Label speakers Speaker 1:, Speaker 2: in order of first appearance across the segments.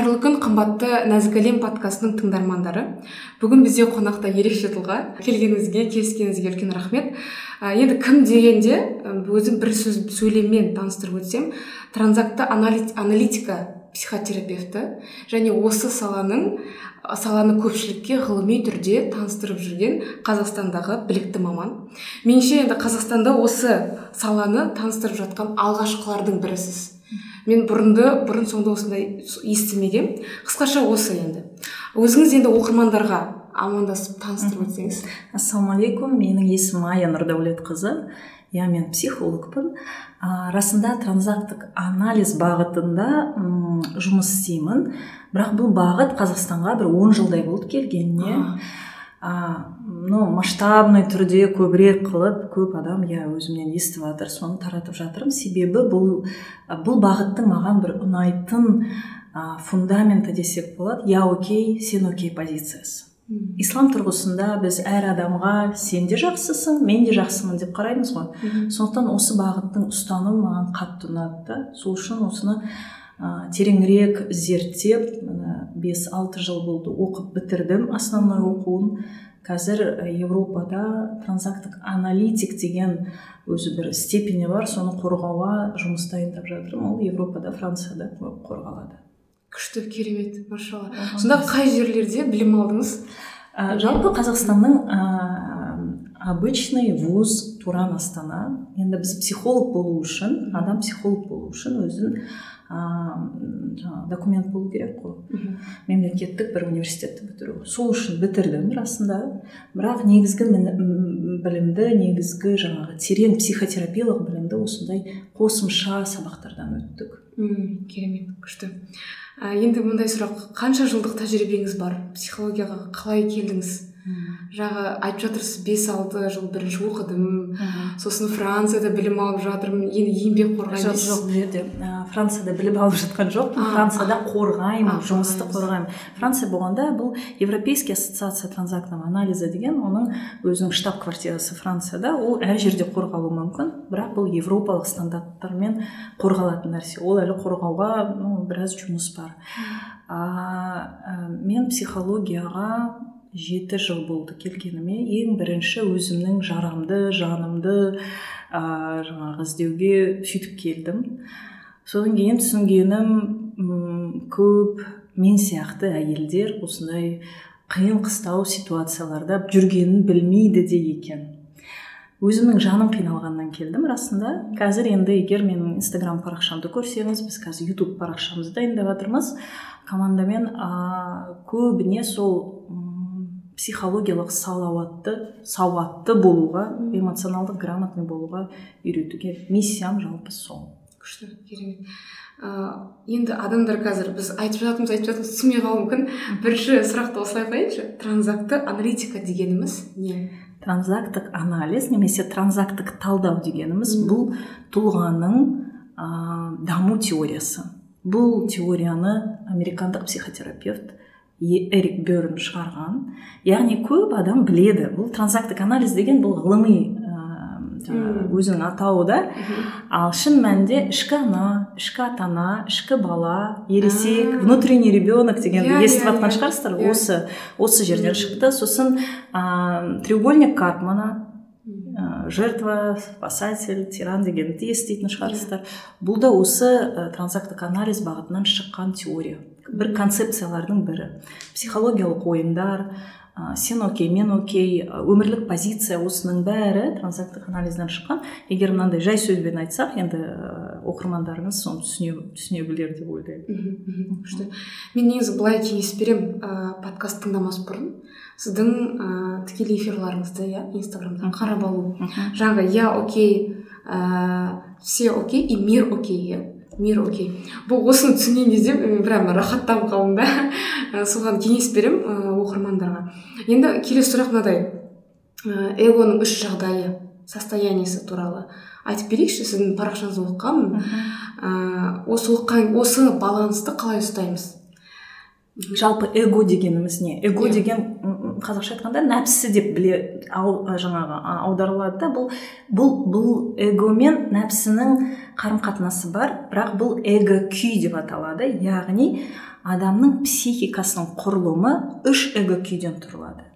Speaker 1: қайырлы күн қымбатты нәзік әлем подкастының тыңдармандары. Бүгін бізде қонақта ерекше тұлға. Келгеніңізге келіскеніңізге үлкен рахмет. Енді кім дегенде өзім бір сөз сөйлеммен таныстырып өтсем транзакты аналитика психотерапевті және осы саланың саланы көпшілікке ғылыми түрде таныстырып жүрген қазақстандағы білікті маман. Меніңше енді қазақстанда осы саланы таныстырып жатқан алғашқылардың бірісіз. Мен бұрынды бұрын соңды осындай естімегенмін қысқаша осы енді. Өзіңіз енді оқырмандарға амандасып таныстырып өтсеңіз.
Speaker 2: Ассалаумағалейкум менің есімім ая нұрдәулетқызы иә мен психологпын. Ә, расында транзакттық анализ бағытында ұм, жұмыс істеймін. Бірақ бұл бағыт қазақстанға бір он жылдай болды келгеніне. А, ну масштабный түрде көбірек қылып көп адам иә өзімнен естіп жатыр соны таратып жатырмын. Себебі бұл бұл бағыттың маған бір ұнайтын ә, фундаменті десек болады. Я окей сен окей позициясы. Ислам тұрғысында біз әр адамға сен де жақсысың мен де жақсымын деп қараймыз ғой. Сондықтан осы бағыттың ұстанымы маған қатты ұнады да. Сол үшін осыны ә, тереңірек зерттеп бес алты жыл болды оқып бітірдім основной оқуын. Қазір еуропада транзакттық аналитик деген өзі бір степені бар соны қорғауға жұмыс дайындап жатырмын. Ол еуропада францияда қорғалады.
Speaker 1: Күшті керемет машалла. Сонда қай жерлерде білім алдыңыз?
Speaker 2: Ә, жалпы қазақстанның ә, обычный вуз туран астана. Енді біз психолог болу үшін адам психолог болу үшін өзін жаңағы документ болу керек қой. Мемлекеттік бір университетті бітіру. Сол үшін бітірдім расында. Бірақ негізгі білімді негізгі жаңағы терең психотерапиялық білімді осындай қосымша сабақтардан өттік.
Speaker 1: Мм керемет күшті. Енді мындай сұрақ. Қанша жылдық тәжірибеңіз бар? Психологияға қалай келдіңіз? Жаңағы айтып жатырсыз бес алты жыл бірінші оқыдым. Сосын францияда білім алып жатырмын. Енді еңбек қорғаймын
Speaker 2: жоқ жоқ бұл жерде францияда білім алып жатқан жоқпын францияда қорғаймын жұмысты қорғаймын. Франция болғанда бұл европейский ассоциация транзактного анализа деген оның өзінің штаб квартирасы францияда. Ол әр жерде қорғалуы мүмкін бірақ бұл европалық стандарттармен қорғалатын нәрсе. Ол әлі қорғауға ну, біраз жұмыс бар. А, мен психологияға жеті жыл болды келгеніме. Ең бірінші өзімнің жарамды жанымды ә, жаңағы іздеуге сөйтіп келдім. Содан кейін түсінгенім көп мен сияқты әйелдер осындай қиын қыстау ситуацияларда жүргенін білмейді де екен. Өзімнің жаным қиналғаннан келдім расында. Қазір енді егер менің инстаграм парақшамды көрсеңіз біз қазір ютуб парақшамызды дайындап жатырмыз командамен ә, көбіне сол психологиялық салауатты сауатты болуға эмоционалдық грамотный болуға үйретуге миссиям жалпы сол.
Speaker 1: Күшті керемет. Ә, енді адамдар қазір біз айтып жатырмыз айтып жатырмыз түсінбей қалуы мүмкін. Бірінші сұрақты осылай қояйыншы. Транзакты аналитика дегеніміз не?
Speaker 2: Транзакттық анализ немесе транзакттық талдау дегеніміз бұл тұлғаның ә, даму теориясы. Бұл теорияны американдық психотерапевт эрик берн шығарған. Яғни көп адам біледі. Бұл транзакттық анализ деген бұл ғылыми өзінің атауы да. Ал шын мәнінде ішкі ана ішкі ата ана ішкі бала ересек внутренний ребенок дегенді yeah, естіп жатқан шығарсыздар? Yeah. осы осы жерден шықты. Сосын ә, треугольник карпмана ә, жертва спасатель тиран дегенді еститін шығарсыздар бұл да осы ә, транзакттық анализ бағытынан шыққан теория. Бір концепциялардың бірі. Психологиялық ойындар ә, сен окей мен окей өмірлік позиция осының бәрі транзакттық анализден шыққан. Егер мынандай жай сөзбен айтсақ енді оқырмандарыңыз соны түсіне, түсіне білер деп ойлаймын.
Speaker 1: Күшті мен негізі былай кеңес беремін ә, подкаст тыңдамас бұрын. Сіздің ә, тікелей эфирларыңызды иә инстаграмдан қарап алу. Жаңағы я окей ә, все окей и мир окей иә. Мир окей. Бұл осыны түсінген кезде прям рахаттанып қалдым да. Соған кеңес беремін оқырмандарға. Енді келесі сұрақ мынадай эгоның үш жағдайы состояниесі туралы айтып берейікші сіздің парақшаңызды оқығанмын ыыы осы оқыған осы балансты қалай ұстаймыз?
Speaker 2: Жалпы эго дегеніміз не? Эго yeah. Иә. деген қазақша айтқанда нәпсі деп біле ау, жаңағы аударылады да. Бұл бұл бұл эго мен нәпсінің қарым қатынасы бар бірақ бұл эго күй деп аталады. Яғни адамның психикасының құрылымы үш эго күйден тұрылады.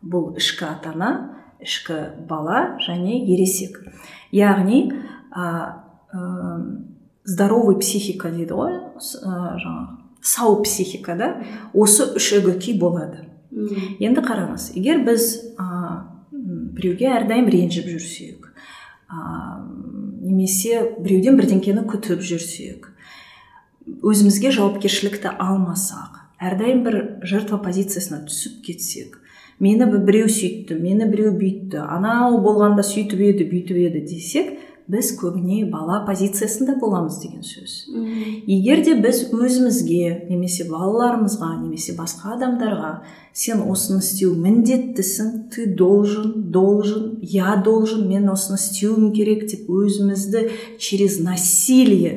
Speaker 2: Бұл ішкі ата ана ішкі бала және ересек. Яғни ә, здоровый психика дейді ғой жаңағы сау психикада осы үш күй болады. Енді қараңыз егер біз ә, біреуге әрдайым ренжіп жүрсек ә, немесе біреуден бірдеңкені күтіп жүрсек өзімізге жауапкершілікті алмасақ әрдайым бір жертва позициясына түсіп кетсек мені біреу сөйтті мені біреу бүйтті анау болғанда сөйтіп еді бүйтіп еді десек біз көбіне бала позициясында боламыз деген сөз. Егер де біз өзімізге немесе балаларымызға немесе басқа адамдарға сен осыны істеу міндеттісің ты должен должен я должен мен осыны істеуім керек деп өзімізді через насилие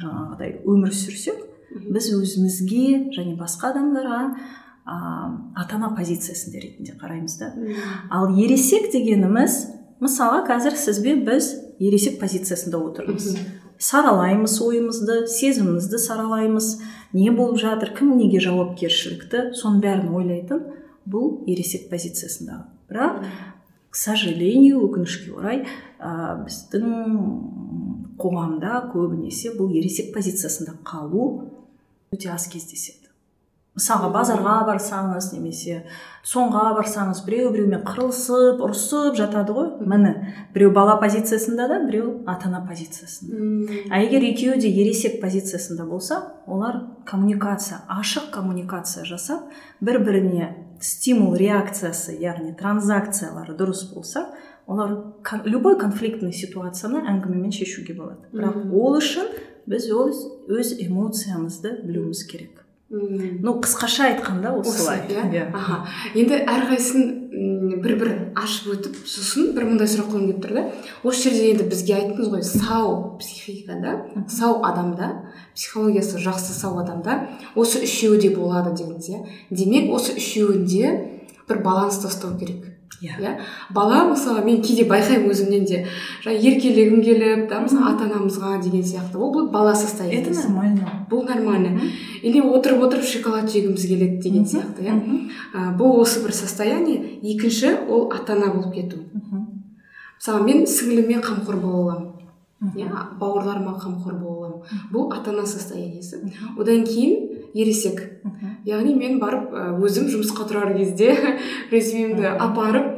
Speaker 2: жаңағыдай өмір сүрсек біз өзімізге және басқа адамдарға ә, ата ана позициясында ретінде қараймыз да. Ал ересек дегеніміз мысалы қазір сізбен біз ересек позициясында отырмыз. Саралаймыз ойымызды сезімімізді саралаймыз. Не болып жатыр кім неге жауапкершілікті соның бәрін ойлайтын бұл ересек позициясында бірақ к сожалению өкінішке орай ә, біздің қоғамда көбінесе бұл ересек позициясында қалу өте аз кездеседі. Мысалға базарға барсаңыз немесе соңға барсаңыз біреу біреумен қырылысып ұрысып жатады ғой. Міне біреу бала позициясында да біреу ата ана позициясында а егер екеуі де ересек позициясында болса олар коммуникация ашық коммуникация жасап бір біріне стимул реакциясы яғни транзакциялары дұрыс болса олар любой конфликтный ситуацияны әңгімемен шешуге болады. Бірақ ол үшін біз өз, өз эмоциямызды білуіміз керек. Ну қысқаша айтқанда осылай
Speaker 1: иә? Yeah. аха. Енді әрқайсысын бір бір ашып өтіп сосын бір мындай сұрақ қойғым келіп тұр да. Осы жерде енді бізге айттыңыз ғой сау психикада сау адамда психологиясы жақсы сау адамда осы үшеуі де болады дедіңіз иә? Демек осы үшеуінде бір баланста ұстау керек. Иә. Yeah. бала мысалы мен кейде байқаймын өзімнен де. Жаңа еркелегім келіп да мысалы ата анамызға деген сияқты. Ол бұл бала состояние
Speaker 2: это нормально.
Speaker 1: Бұл нормально. Или отырып отырып шоколад жегіміз келеді деген сияқты иә. Бұл осы бір состояние. Екінші ол ата ана болып кету. Мысалы мен сіңліме қамқор бола аламын. Иә бауырларыма қамқор бола аламын. Бұл ата ана состояниесі одан кейін ересек. Яғни мен барып өзім жұмысқа тұрар кезде резюмемді апарып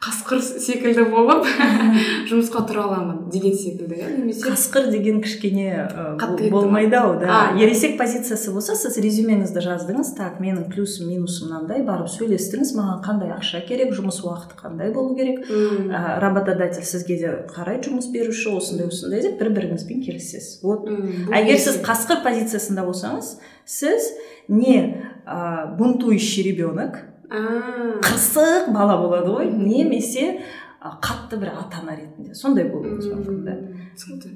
Speaker 1: қасқыр секілді болып жұмысқа тұра аламын деген секілді иә немесе?
Speaker 2: Қасқыр деген кішкене болмайды ау да. Ересек позициясы болса сіз резюмеңізді жаздыңыз. Так менің плюсым минусым мынандай. Барып сөйлестіңіз. Маған қандай ақша керек? Жұмыс уақыты қандай болу керек? Ә, работодатель сізге де қарайды жұмыс беруші осындай осындай деп бір біріңізбен келісесіз. Вот. Егер сіз қасқыр позициясында болсаңыз сіз не ә, бунтующий ребенок қырсық бала болады ғой немесе қатты бір ата ана ретінде. Сондай болуыңыз мүмкін да.
Speaker 1: Түсінікті.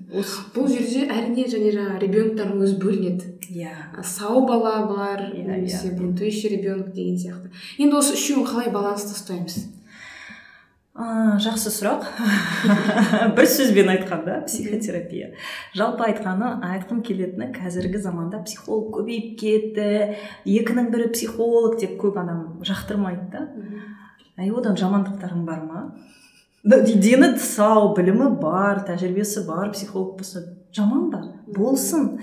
Speaker 1: Бұл жерде әрине және жаңағы ребенктардың өзі бөлінеді.
Speaker 2: Иә.
Speaker 1: Сау бала бар немесе бунтующий ребенок деген сияқты. Енді осы үшеуін қалай баланста ұстаймыз?
Speaker 2: Ә, жақсы сұрақ. Бір сөзбен айтқанда психотерапия. Жалпы айтқаны айтқым келетіні қазіргі заманда психолог көбейіп кетті екінің бірі психолог деп көп адам жақтырмайды да. Әй одан жамандықтарың бар ма? Дені сау білімі бар тәжірибесі бар психолог болса жаман ба? Болсын.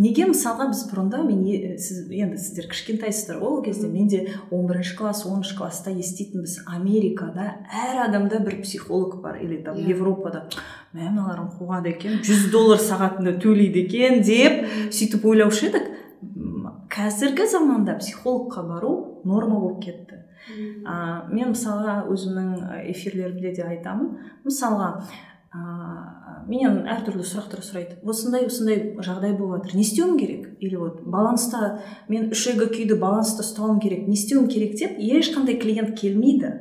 Speaker 2: Неге мысалға біз бұрында мен сіз енді сіздер кішкентайсыздар ғой ол кезде мен де он бірінші класс оныншы класста еститінбіз америкада әр адамда бір психолог бар. Или там yeah. Иә. европада мә мыналарың қуады екен жүз доллар сағатында төлейді екен деп сөйтіп ойлаушы едік. Қазіргі заманда психологқа бару норма болып кетті. А, мен мысалға өзімнің эфирлерімде де айтамын. Мысалға менен әртүрлі сұрақтар сұрайды. Осындай осындай жағдай болып жатыр. Не істеуім керек? Или вот баланста мен үш эго күйді баланста ұстауым керек не істеуім керек деп ешқандай клиент келмейді.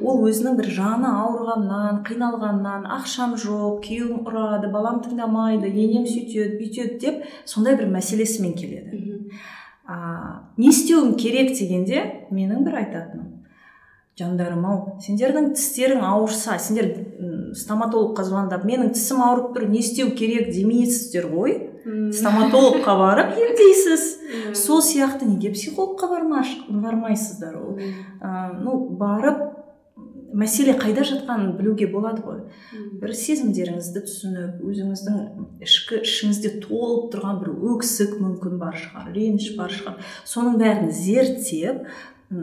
Speaker 2: Ол өзінің бір жаны ауырғаннан қиналғаннан ақшам жоқ күйеуім ұрады балам тыңдамайды енем сөйтеді бүйтеді деп сондай бір мәселесімен келеді. А, не істеуім керек дегенде менің бір айтатыным. Жандарым ау. Сендердің тістерің ауырса сендер стоматологқа звондап менің тісім ауырып тұр не істеу керек демейсіздер ғой. Стоматологқа барып емдейсіз. Сол сияқты неге психологқа бармайсыздар ол? Ну барып мәселе қайда жатқанын білуге болады ғой. Бір сезімдеріңізді түсініп өзіңіздің ішкі ішіңізде толып тұрған бір өксік мүмкін бар шығар реніш бар шығар. Соның бәрін зерттеп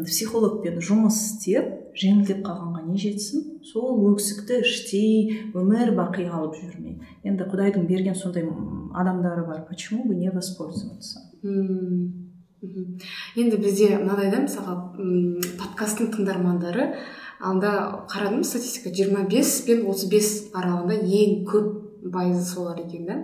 Speaker 2: психологпен жұмыс істеп жеңілдеп қалғанға не жетсін? Сол өксікті іштей өмір бақи алып жүрмей. Енді құдайдың берген сондай адамдары бар. Почему бы не воспользоваться?
Speaker 1: Енді бізде мынадай да мысалға подкасттың тыңдармандары анда қарадым статистика 25 пен 35 аралығында ең көп пайызы солар екен да.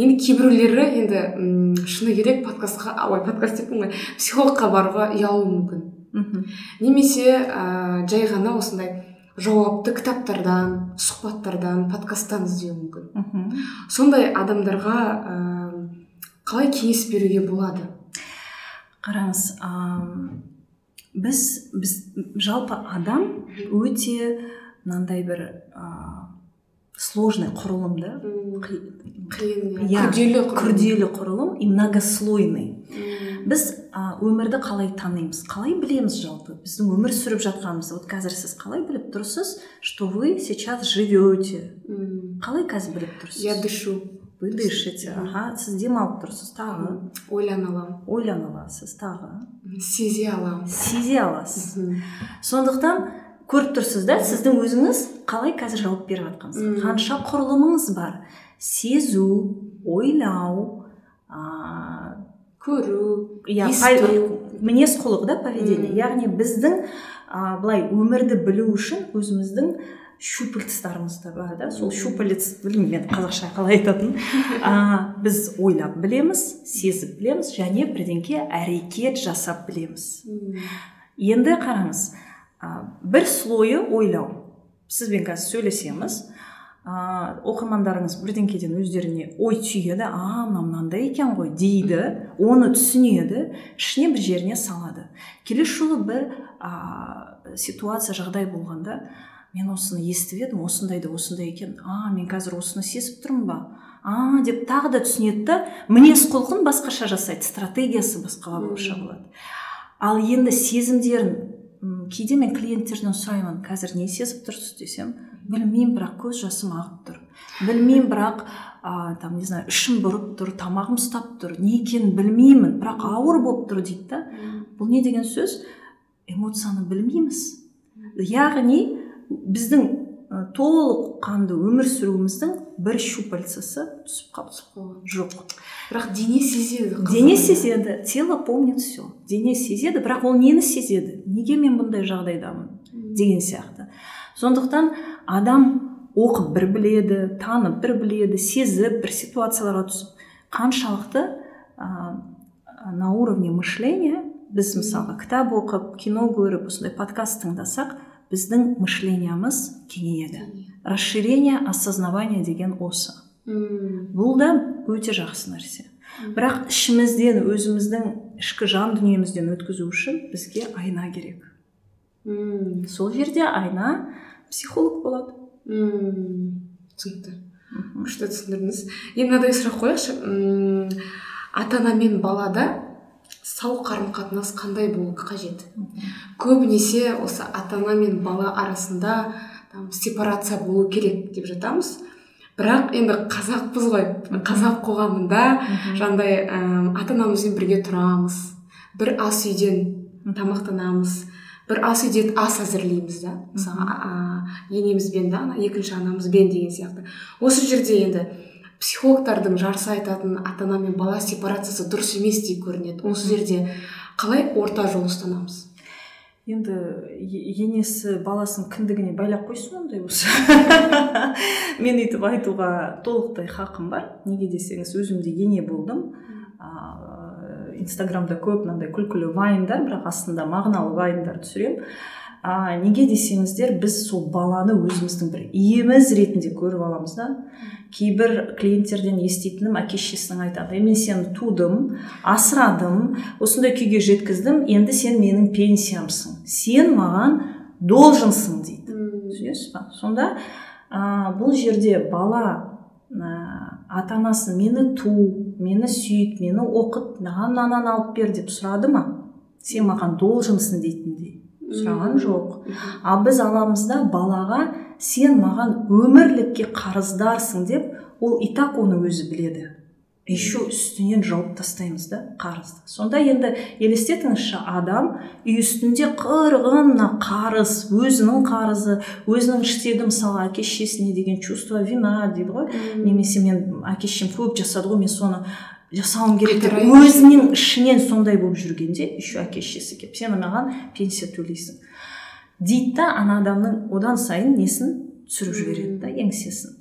Speaker 1: Енді кейбіреулері енді шыны керек подкастқа ой подкаст деппін ғой психологқа баруға ұялуы мүмкін. Мхм. Немесе ә, жай ғана осындай жауапты кітаптардан сұхбаттардан подкасттан іздеуі мүмкін. Мхм. Сондай адамдарға ә, қалай кеңес беруге болады?
Speaker 2: Қараңыз біз біз жалпы адам өте мынандай бір ә, сложный құрылым да?
Speaker 1: Қиын иә күрделі
Speaker 2: күрделі құрылым и многослойный. Біз өмірді қалай танимыз? Қалай білеміз жалпы? Біздің өмір сүріп жатқанымызды вот қазір сіз қалай біліп тұрсыз что вы сейчас живете? Қалай қазір біліп тұрсыз?
Speaker 1: Я дышу.
Speaker 2: Вы дышите. Аха сіз демалып тұрсыз тағы?
Speaker 1: Ойлана аламын
Speaker 2: ойлана аласыз тағы?
Speaker 1: Сезе аламын
Speaker 2: сезе аласыз. Сондықтан көріп тұрсыз да сіздің өзіңіз қалай қазір жауап беріп жатқансыз? Қанша құрылымыңыз бар? Сезу ойлау
Speaker 1: ә, көру
Speaker 2: иә мінез құлық да поведение. Яғни біздің ә, былай өмірді білу үшін өзіміздің щупальцтарымызда бар да. Сол щупалец білмеймін енді қазақша қалай айтатынын. А, біз ойлап білеміз сезіп білеміз және бірдеңке әрекет жасап білеміз. Енді қараңыз а, бір слойы ойлау. Сізбен қазір сөйлесеміз. Ә, оқырмандарыңыз бірдеңкеден өздеріне ой түйеді. А мынау мынандай екен ғой дейді. Оны түсінеді. Ішіне бір жеріне салады. Келесі жолы бір ә, ситуация жағдай болғанда мен осыны естіп едім осындай да осындай екен. А мен қазір осыны сезіп тұрмын ба? А деп тағы да түсінеді да мінез құлқын басқаша жасайды. Стратегиясы басқаша болады ал енді сезімдерін кейде мен клиенттерден сұраймын. Қазір не сезіп тұрсыз десем білмеймін бірақ көз жасым ағып тұр. Білмеймін бірақ а, там не знаю ішім бұрып тұр тамағым ұстап тұр не екенін білмеймін бірақ ауыр болып тұр дейді да. Бұл не деген сөз? Эмоцияны білмейміз. Яғни біздің толық қанды өмір сүруіміздің бір щупальцасы түсіп қалды. Жоқ.
Speaker 1: Бірақ дене сезеді
Speaker 2: дене сезеді. Тело помнит все дене сезеді бірақ ол нені сезеді? Неге мен бұндай жағдайдамын? Деген сияқты. Сондықтан адам оқып бір біледі танып бір біледі сезіп бір ситуацияларға түсіп. Қаншалықты ә, на уровне мышления біз мысалға кітап оқып кино көріп осындай подкаст тыңдасақ біздің мышлениямыз кеңейеді. Расширение осознавания деген осы. Бұл да өте жақсы нәрсе. Бірақ ішімізден өзіміздің ішкі жан дүниемізден өткізу үшін бізге айна керек. Сол жерде айна психолог болады.
Speaker 1: Түсінікті. Күшті түсіндірдіңіз енді мынадай сұрақ қояйықшы. Ата ана мен балада сау қарым қатынас қандай болу қажет? Көбінесе осы ата ана мен бала арасында там, сепарация болу керек деп жатамыз. Бірақ енді қазақпыз ғой. Қазақ қоғамында жаңағыдай ата анамызбен бірге тұрамыз бір ас үйден тамақтанамыз бір ас үйде ас әзірлейміз да. Мысалы енемізбен да екінші анамызбен деген сияқты. Осы жерде енді психологтардың жарыса айтатын ата ана мен бала сепарациясы дұрыс емес деп көрінеді. Осы жерде қалай орта жол ұстанамыз?
Speaker 2: Енді енесі баласының кіндігіне байлап қойсын ондай болса. Мен өйтіп айтуға толықтай хақым бар. Неге десеңіз өзім де ене болдым. Ә, инстаграмда көп мынандай күлкілі вайндар бірақ астында мағыналы вайндар түсіремін. А неге десеңіздер біз сол баланы өзіміздің бір иеміз ретінде көріп аламыз да кейбір клиенттерден еститінім әке шешесінің айтады. Мен сені тудым асырадым осындай күйге жеткіздім енді сен менің пенсиямсың. Сен маған долженсың дейді. Түсінесіз ба? Сонда ә, бұл жерде бала ә, ата анасын мені ту мені сүйт мені оқыт маған мынаны алып бер деп сұрады ма? Сен маған долженсың дейтіндей. Сұраған жоқ. Ал біз аламыз да балаға сен маған өмірлікке қарыздарсың деп ол и так оны өзі біледі. Еще үстінен жауып тастаймыз да қарызды. Сонда енді елестетіңізші адам үй үстінде қырғын мына қарыз өзінің қарызы өзінің іштегі мысалы әке шешесіне деген чувство вина дейді ғой. Немесе мен әке шешем көп жасады ғой мен соны жасауым керек деп өзінің ішінен сондай болып жүргенде еще әке шешесі келіп сен маған пенсия төлейсің. Дейді да ана адамның одан сайын несін түсіріп жібереді да еңсесін.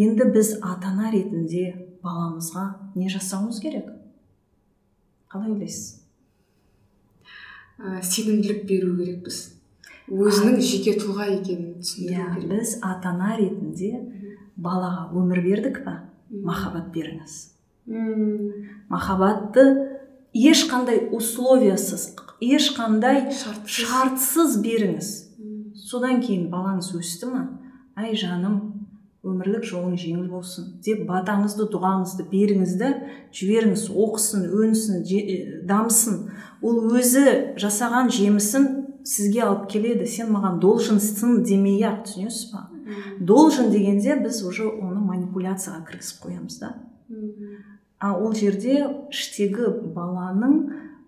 Speaker 2: Енді біз ата ана ретінде баламызға не жасауымыз керек? Қалай ойлайсыз?
Speaker 1: Ә, сенімділік беру керекпіз. Өзінің жеке тұлға екенін түсіндіру
Speaker 2: иә
Speaker 1: керек.
Speaker 2: біз ата ана ретінде балаға өмір бердік па махаббат беріңіз. Махаббатты ешқандай условиясыз ешқандай
Speaker 1: шартсыз.
Speaker 2: шартсыз беріңіз. Содан кейін балаңыз өсті ма ай жаным өмірлік жолың жеңіл болсын деп батаңызды дұғаңызды беріңіз да жіберіңіз оқысын өнсін же, дамысын ол өзі жасаған жемісін сізге алып келеді. Сен маған долженсың демей ақ түсінесіз ба? Должен дегенде біз уже оны манипуляцияға кіргізіп қоямыз да. А ол жерде іштегі баланың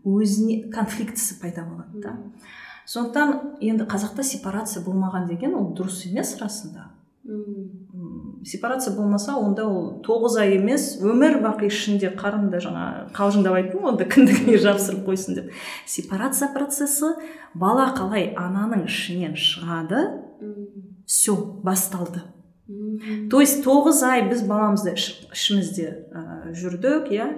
Speaker 2: өзіне конфликтісі пайда болады да. Сондықтан енді қазақта сепарация болмаған деген ол дұрыс емес расында. Сепарация болмаса онда ол тоғыз ай емес өмір бақи ішінде қарынды жаңа қалжыңдап айттым ғой онда кіндігіне жабыстырып қойсын деп. Сепарация процесі бала қалай ананың ішінен шығады все басталды. То есть тоғыз ай біз баламызды іш- ішімізде ә, жүрдік иә?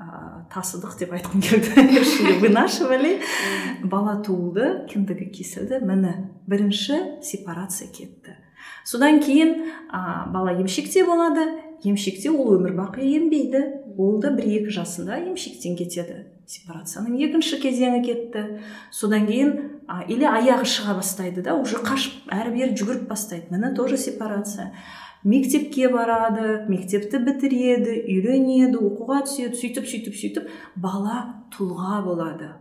Speaker 2: Ә, тасыдық деп айтқым келді. Вынашивали. Бала туылды кіндігі кесілді міне бірінші сепарация кетті. Содан кейін а, бала емшекте болады емшекте ол өмір бақи ембейді. Ол да бір екі жасында емшектен кетеді. Сепарацияның екінші кезеңі кетті. Содан кейін или аяғы шыға бастайды да уже қашып әрі бері жүгіріп бастайды. Міне тоже сепарация. Мектепке барады мектепті бітіреді үйленеді оқуға түседі сөйтіп сөйтіп сөйтіп бала тұлға болады.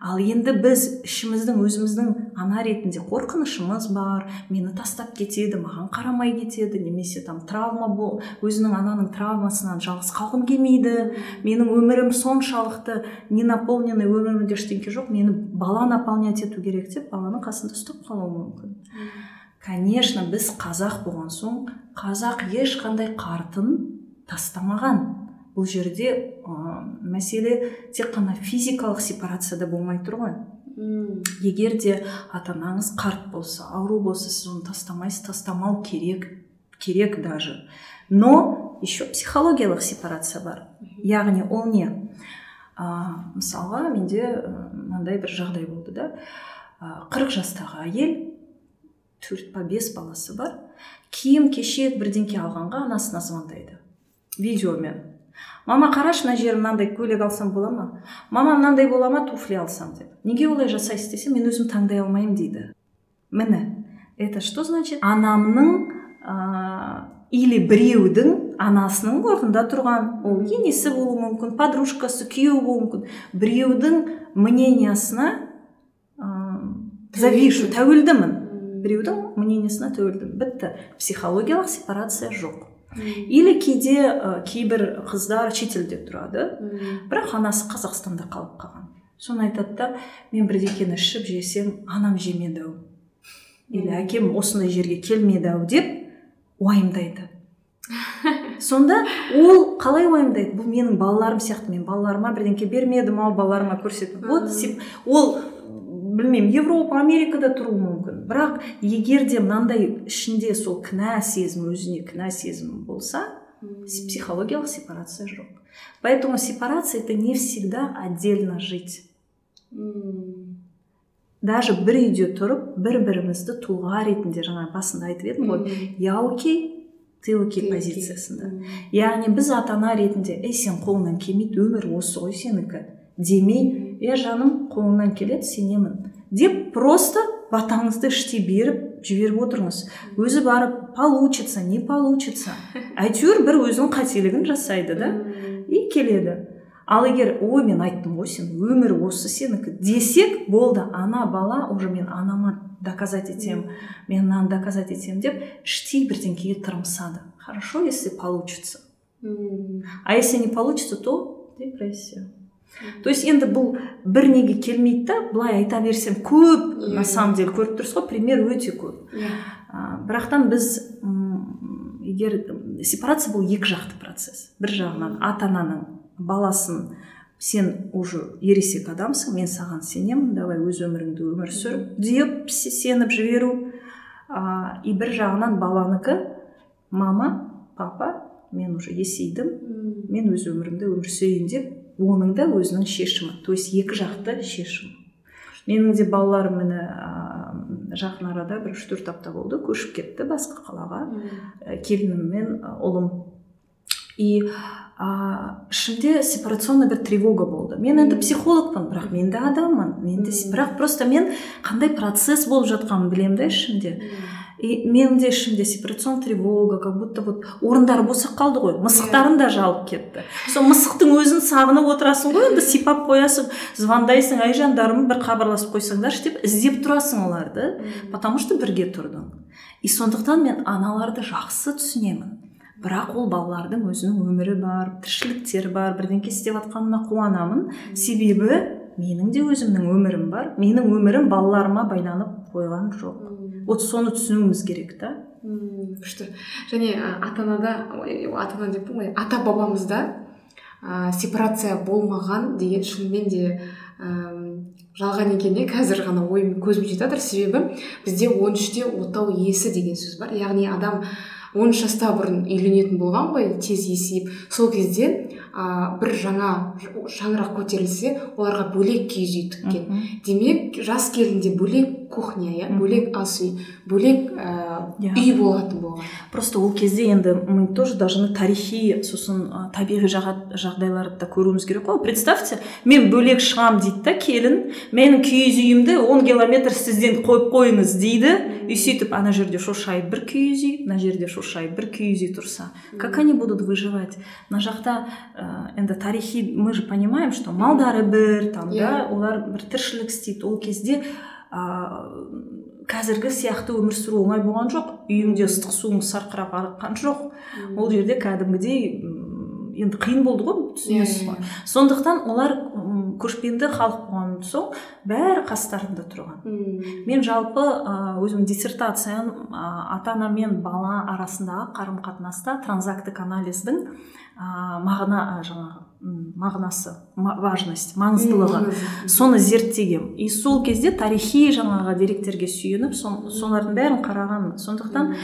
Speaker 2: Ал енді біз ішіміздің өзіміздің ана ретінде қорқынышымыз бар. Мені тастап кетеді маған қарамай кетеді. Немесе там травма бол өзінің ананың травмасынан жалғыз қалғым келмейді. Менің өмірім соншалықты не наполненный өмірімде ештеңке жоқ. Мені бала наполнять ету керек деп баланың қасында ұстап қалуы мүмкін. Конечно біз қазақ болған соң қазақ ешқандай қартын тастамаған. Бұл жерде ә, мәселе тек қана физикалық сепарацияда болмай тұр ғой. Егер де ата анаңыз қарт болса ауру болса сіз оны тастамайсыз тастамау керек керек даже. Но еще психологиялық сепарация бар. Яғни ол не? Ә, мысалға менде мынандай бір жағдай болды да. Қырық жастағы әйел төрт па бес баласы бар. Киім кешек бірдеңке алғанға анасына звондайды. Видеомен. Мама қарашы мына жерім мынандай көйлек алсам бола ма? Мама мынандай бола ма? туфли алсам деп. Неге олай жасайсыз десе мен өзім таңдай алмаймын дейді. Міне это что значит? Анамның ә, или біреудің анасының орнында тұрған. Ол енесі болуы мүмкін подружкасы күйеуі болуы мүмкін. Біреудің мнениясына ә, завишу тәуелдімін. Біреудің мнениесіне тәуелдімін. Бітті. Психологиялық сепарация жоқ. Или кейде ә, кейбір қыздар шетелде тұрады бірақ анасы қазақстанда қалып қалған. Соны айтады да мен бірдеңкені ішіп жесем анам жемеді ау или әкем осындай жерге келмеді ау деп уайымдайды. Сонда ол қалай уайымдайды? Бұл менің балаларым сияқты мен балаларыма бірдеңке бермедім ау балаларыма көрсетіп вот ол білмеймін европа америкада тұруы мүмкін. Бірақ егер де мынандай ішінде сол кінә сезімі өзіне кінә сезімі болса психологиялық сепарация жоқ. Поэтому сепарация это не всегда отдельно жить. Даже бір үйде тұрып бір бірімізді тұлға ретінде жаңа басында айтып едім ғой. Я окей ты окей позициясында. Яғни біз ата ана ретінде ей сен қолыңнан келмейді өмір осы ғой сенікі демей е жаным қолыңнан келеді сенемін. Деп просто батаңызды іштей беріп жіберіп отырыңыз. Өзі барып получится не получится? Әйтеуір бір өзінің қателігін жасайды да. И келеді. Ал егер ой мен айттым ғой сен өмір осы сенікі десек болды ана бала уже мен анама доказать етемін мен мынаны доказать етемін деп іштей бірдеңкеге тырмысады. Хорошо если получится. А если не получится то депрессия. То есть енді бұл бір неге келмейді да былай айта берсем көп на самом деле көріп тұрсыз ғой пример өте көп. Ә, бірақтан біз м егер сепарация бұл екі жақты процесс. Бір жағынан ата ананың баласын сен уже ересек адамсың мен саған сенемін давай өз өміріңді өмір сүр деп сеніп жіберу. Ә, и бір жағынан баланікі мама папа мен уже есейдім мен өз өмірімді өмір сүрейін деп оның да өзінің шешімі то есть екі жақты шешім. Менің де балаларым міне ә, жақын арада бір үш төрт апта болды көшіп кетті басқа қалаға. Ә, келінім мен ұлым. И ә, ішімде сепарационный бір тревога болды. Мен енді психологпын бірақ мен де адаммын. Мен де бірақ просто мен қандай процесс болып жатқанын білемін да ішімде. И менің де ішімде сепарационный тревога как будто вот орындары босап қалды ғой мысықтарым да жалып кетті. Сол мысықтың өзін сағынып отырасың ғой енді сипап қоясың. Звондайсың ай жандарым бір хабарласып қойсаңдаршы деп іздеп тұрасың оларды потому что бірге тұрдың. И сондықтан мен аналарды жақсы түсінемін. Бірақ ол балалардың өзінің өмірі бар тіршіліктері бар бірдеңке істеп жатқанына қуанамын себебі менің де өзімнің өмірім бар. Менің өмірім балаларыма байланып қойған жоқ. Вот соны түсінуіміз керек та.
Speaker 1: Күшті. Және ата анада ата ана деппін ғой ата бабамызда ә, сепарация болмаған деген шынымен де ә, жалған екен иә қазір ғана ойым көзім жетіп жатыр. Себебі бізде он үште отау иесі деген сөз бар. Яғни адам он үш жаста бұрын үйленетін болған ғой тез есейіп. Сол кезде ә, бір жаңа шаңырақ көтерілсе оларға бөлек киіз үй тіккен. Демек жас келінде бөлек кухня иә бөлек ас үй бөлек ә, үй болатын болған.
Speaker 2: Просто ол кезде енді мы тоже должны тарихи сосын ә, табиғи жағдайларды да көруіміз керек қой. Представьте мен бөлек шығам дейді да келін. Менің киіз үйімді он километр сізден қойып қойыңыз дейді. И сөйтіп ана жерде шошайып бір киіз үй мына жерде шошайып бір киіз үй тұрса как они будут выживать? Мына жақта ә, енді тарихи мы же понимаем что малдары бір там да олар бір тіршілік істейді. Ол кезде ә, қазіргі сияқты өмір сүру оңай болған жоқ. Үйіңде ыстық суың сарқырап аққан жоқ. Ол жерде кәдімгідей енді қиын болды ғой түсінесіз иә, ғой. иә. сондықтан олар көшпенді халық болған соң бәрі қастарында тұрған. Мен жалпы өзім диссертациям ата ана мен бала арасындағы қарым қатынаста транзактік анализдің мағына жаңағы мағынасы важность маңыздылығы. Соны зерттегем и сол кезде тарихи жаңағы деректерге сүйеніп солардың бәрін қарағанмын сондықтан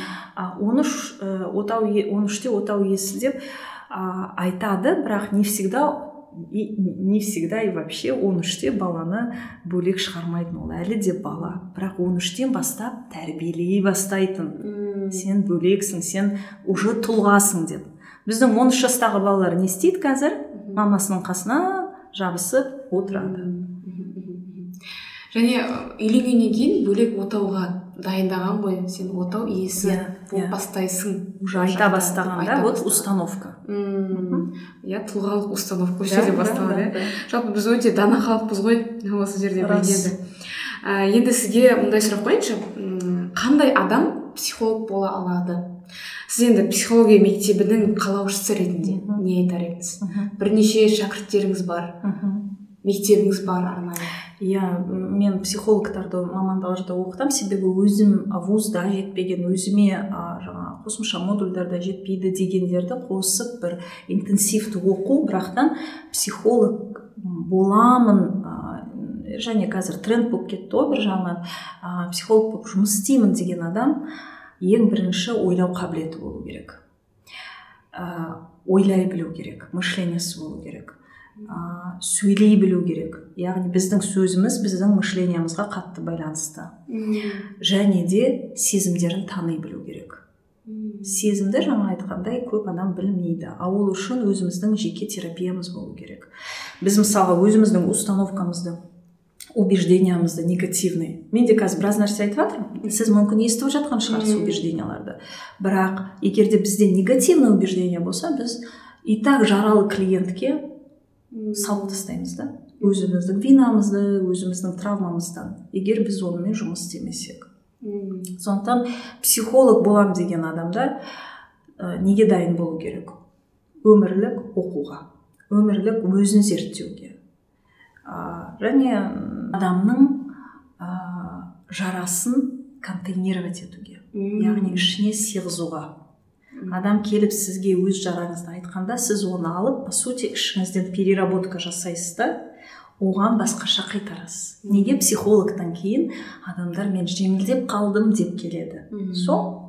Speaker 2: он үш отау он үште отау иесі деп айтады. Бірақ не всегда и не всегда и вообще он үште баланы бөлек шығармайтын ол. Әлі де бала. Бірақ он үштен бастап тәрбиелей бастайтын. Сен бөлексің сен уже тұлғасың деп. Біздің он үш жастағы балалар не істейді қазір? Мамасының қасына жабысып отырады.
Speaker 1: Және үйленгеннен кейін бөлек отауға дайындаған ғой сен отау иесі yeah, иә, болып yeah. Иә. бастайсың
Speaker 2: уже айта бастаған да вот установка.
Speaker 1: Иә тұлғалық установка осы жерде басталады иә. жалпы біз өте дана халықпыз ғой осы жерде білгенді енді сізге мындай сұрақ қояйыншы. Қандай адам психолог бола алады? Сіз енді психология мектебінің қалаушысы ретінде не айтар едіңіз? Бірнеше шәкірттеріңіз бар. Мектебіңіз бар арнайы.
Speaker 2: Иә мен психологтарды мамандарды оқытамын. Себебі өзім вузда жетпеген өзіме жаңағы қосымша модульдарда жетпейді дегендерді қосып бір интенсивті оқу. Бірақтан психолог боламын және қазір тренд болып кетті ғой бір жағынан. Психолог болып жұмыс істеймін деген адам. Ең бірінші ойлау қабілеті болу керек. Ә, ойлай білу керек мышлениесі болу керек. Ә, сөйлей білу керек. Яғни біздің сөзіміз біздің мышлениямызға қатты байланысты. Және де сезімдерін тани білу керек. Сезімді жаңа айтқандай көп адам білмейді а ол үшін өзіміздің жеке терапиямыз болу керек. Біз мысалы өзіміздің установкамызды убеждениямызды негативный мен де қазір біраз нәрсе айтып жатырмын. Сіз мүмкін естіп жатқан шығарсыз убежденияларды. Бірақ егер де бізде негативный убеждение болса біз и так жаралы клиентке салып тастаймыз да. Өзіміздің винамызды өзіміздің травмамыздан. Егер біз онымен жұмыс істемесек. Сондықтан психолог болам деген адамдар ә, неге дайын болу керек? Өмірлік оқуға. Өмірлік өзін зерттеуге. Және адамның ә, жарасын контейнировать етуге яғни ішіне сыйғызуға адам келіп сізге өз жараңызды айтқанда сіз оны алып по сути ішіңізден переработка жасайсыз да оған басқаша қайтарасыз. Неге психологтан кейін адамдар мен жеңілдеп қалдым деп келеді. Сол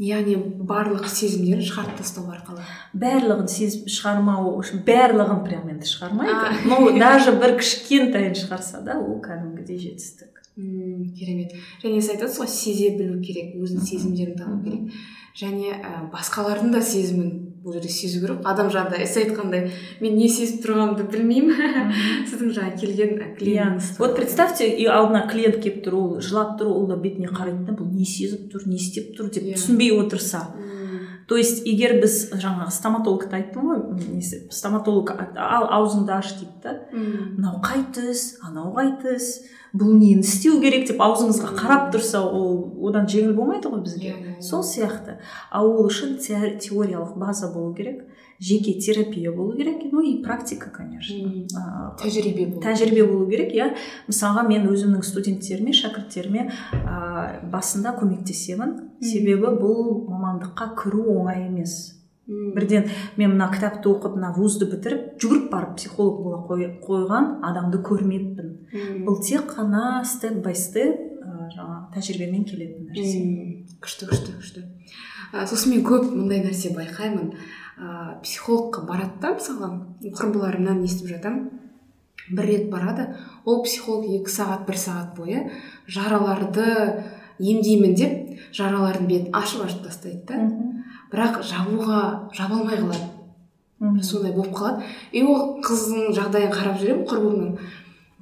Speaker 1: яғни барлық сезімдерін шығарып тастау арқылы.
Speaker 2: Барлығын сезіп шығармау үшін барлығын прям енді шығармайды. Ну даже бір кішкентайын шығарса да ол кәдімгідей жетістік.
Speaker 1: Мм керемет. Және сіз айтып ғой сезе білу керек өзінің сезімдерін тану керек. Және ә, басқалардың да сезімін бұл жерде сезу керек. Адам жаңағыдай сіз айтқандай мен не сезіп тұрғанымды білмеймін сіздің жаңа келген клиентіңіз
Speaker 2: вот представьте и алдына клиент келіп тұр ол жылап тұр ол да бетіне қарайды да бұл не сезіп тұр не істеп тұр деп түсінбей отырса. То есть егер біз жаңағы стоматологты айттым ғой несі стоматолог ал аузыңды аш дейді да. Мынау қай тіс анау қай тіс бұл нені істеу керек деп аузыңызға қарап тұрса ол одан жеңіл болмайды ғой бізге.
Speaker 1: Иә, иә, иә.
Speaker 2: сол сияқты. Ал ол үшін теориялық база болу керек. Жеке терапия болу керек. Ну и практика конечно.
Speaker 1: Тәжірибе болу
Speaker 2: тәжірибе болу керек. Иә мысалға мен өзімнің студенттеріме шәкірттеріме ә, басында көмектесемін. Себебі бұл мамандыққа кіру оңай емес. Бірден мен мына кітапты оқып мына вузды бітіріп жүгіріп барып психолог бола қойған адамды көрмеппін. Бұл тек қана степ бай степ жаңағы тәжірибемен келетін нәрсе.
Speaker 1: Күшті күшті күшті. Сосын мен көп мындай нәрсе байқаймын. Ә, психологқа барады да мысалға құрбыларымнан естіп жатамын бір рет барады. Ол психолог екі сағат бір сағат бойы жараларды емдеймін деп жаралардың бетін ашып ашып тастайды да. Бірақ жабуға жаба алмай қалады. Сондай болып қалады. И ол қыздың жағдайын қарап жүремін құрбымның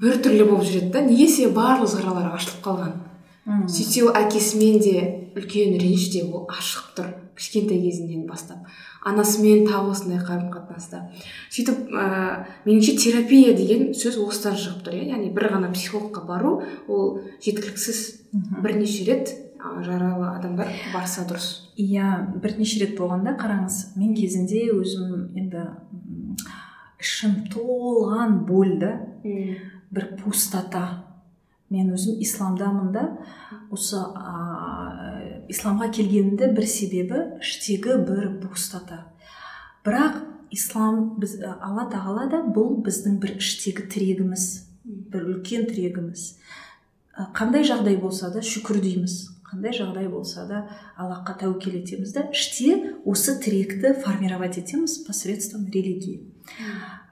Speaker 1: біртүрлі болып жүреді да. Неге себебі барлық жаралары ашылып қалған. Сөйтсе ол әкесімен де үлкен реніште ол ашық тұр. Кішкентай кезінен бастап анасымен тағы осындай қарым қатынаста сөйтіп ә, меніңше терапия деген сөз осыдан шығып тұр иә. Яғни бір ғана психологқа бару ол жеткіліксіз бірнеше рет жаралы адамдар барса дұрыс.
Speaker 2: Иә бірнеше рет болғанда қараңыз мен кезінде өзім енді ішім толған болды бір пустота. Мен өзім исламдамын да осы ә, исламға келгенімде бір себебі іштегі бір пустота бірақ ислам біз алла тағала да бұл біздің бір іштегі тірегіміз бір үлкен тірегіміз. Қандай жағдай болса да шүкір дейміз. Қандай жағдай болса да аллахқа тәуекел етеміз да іште осы тіректі формировать етеміз посредством религии.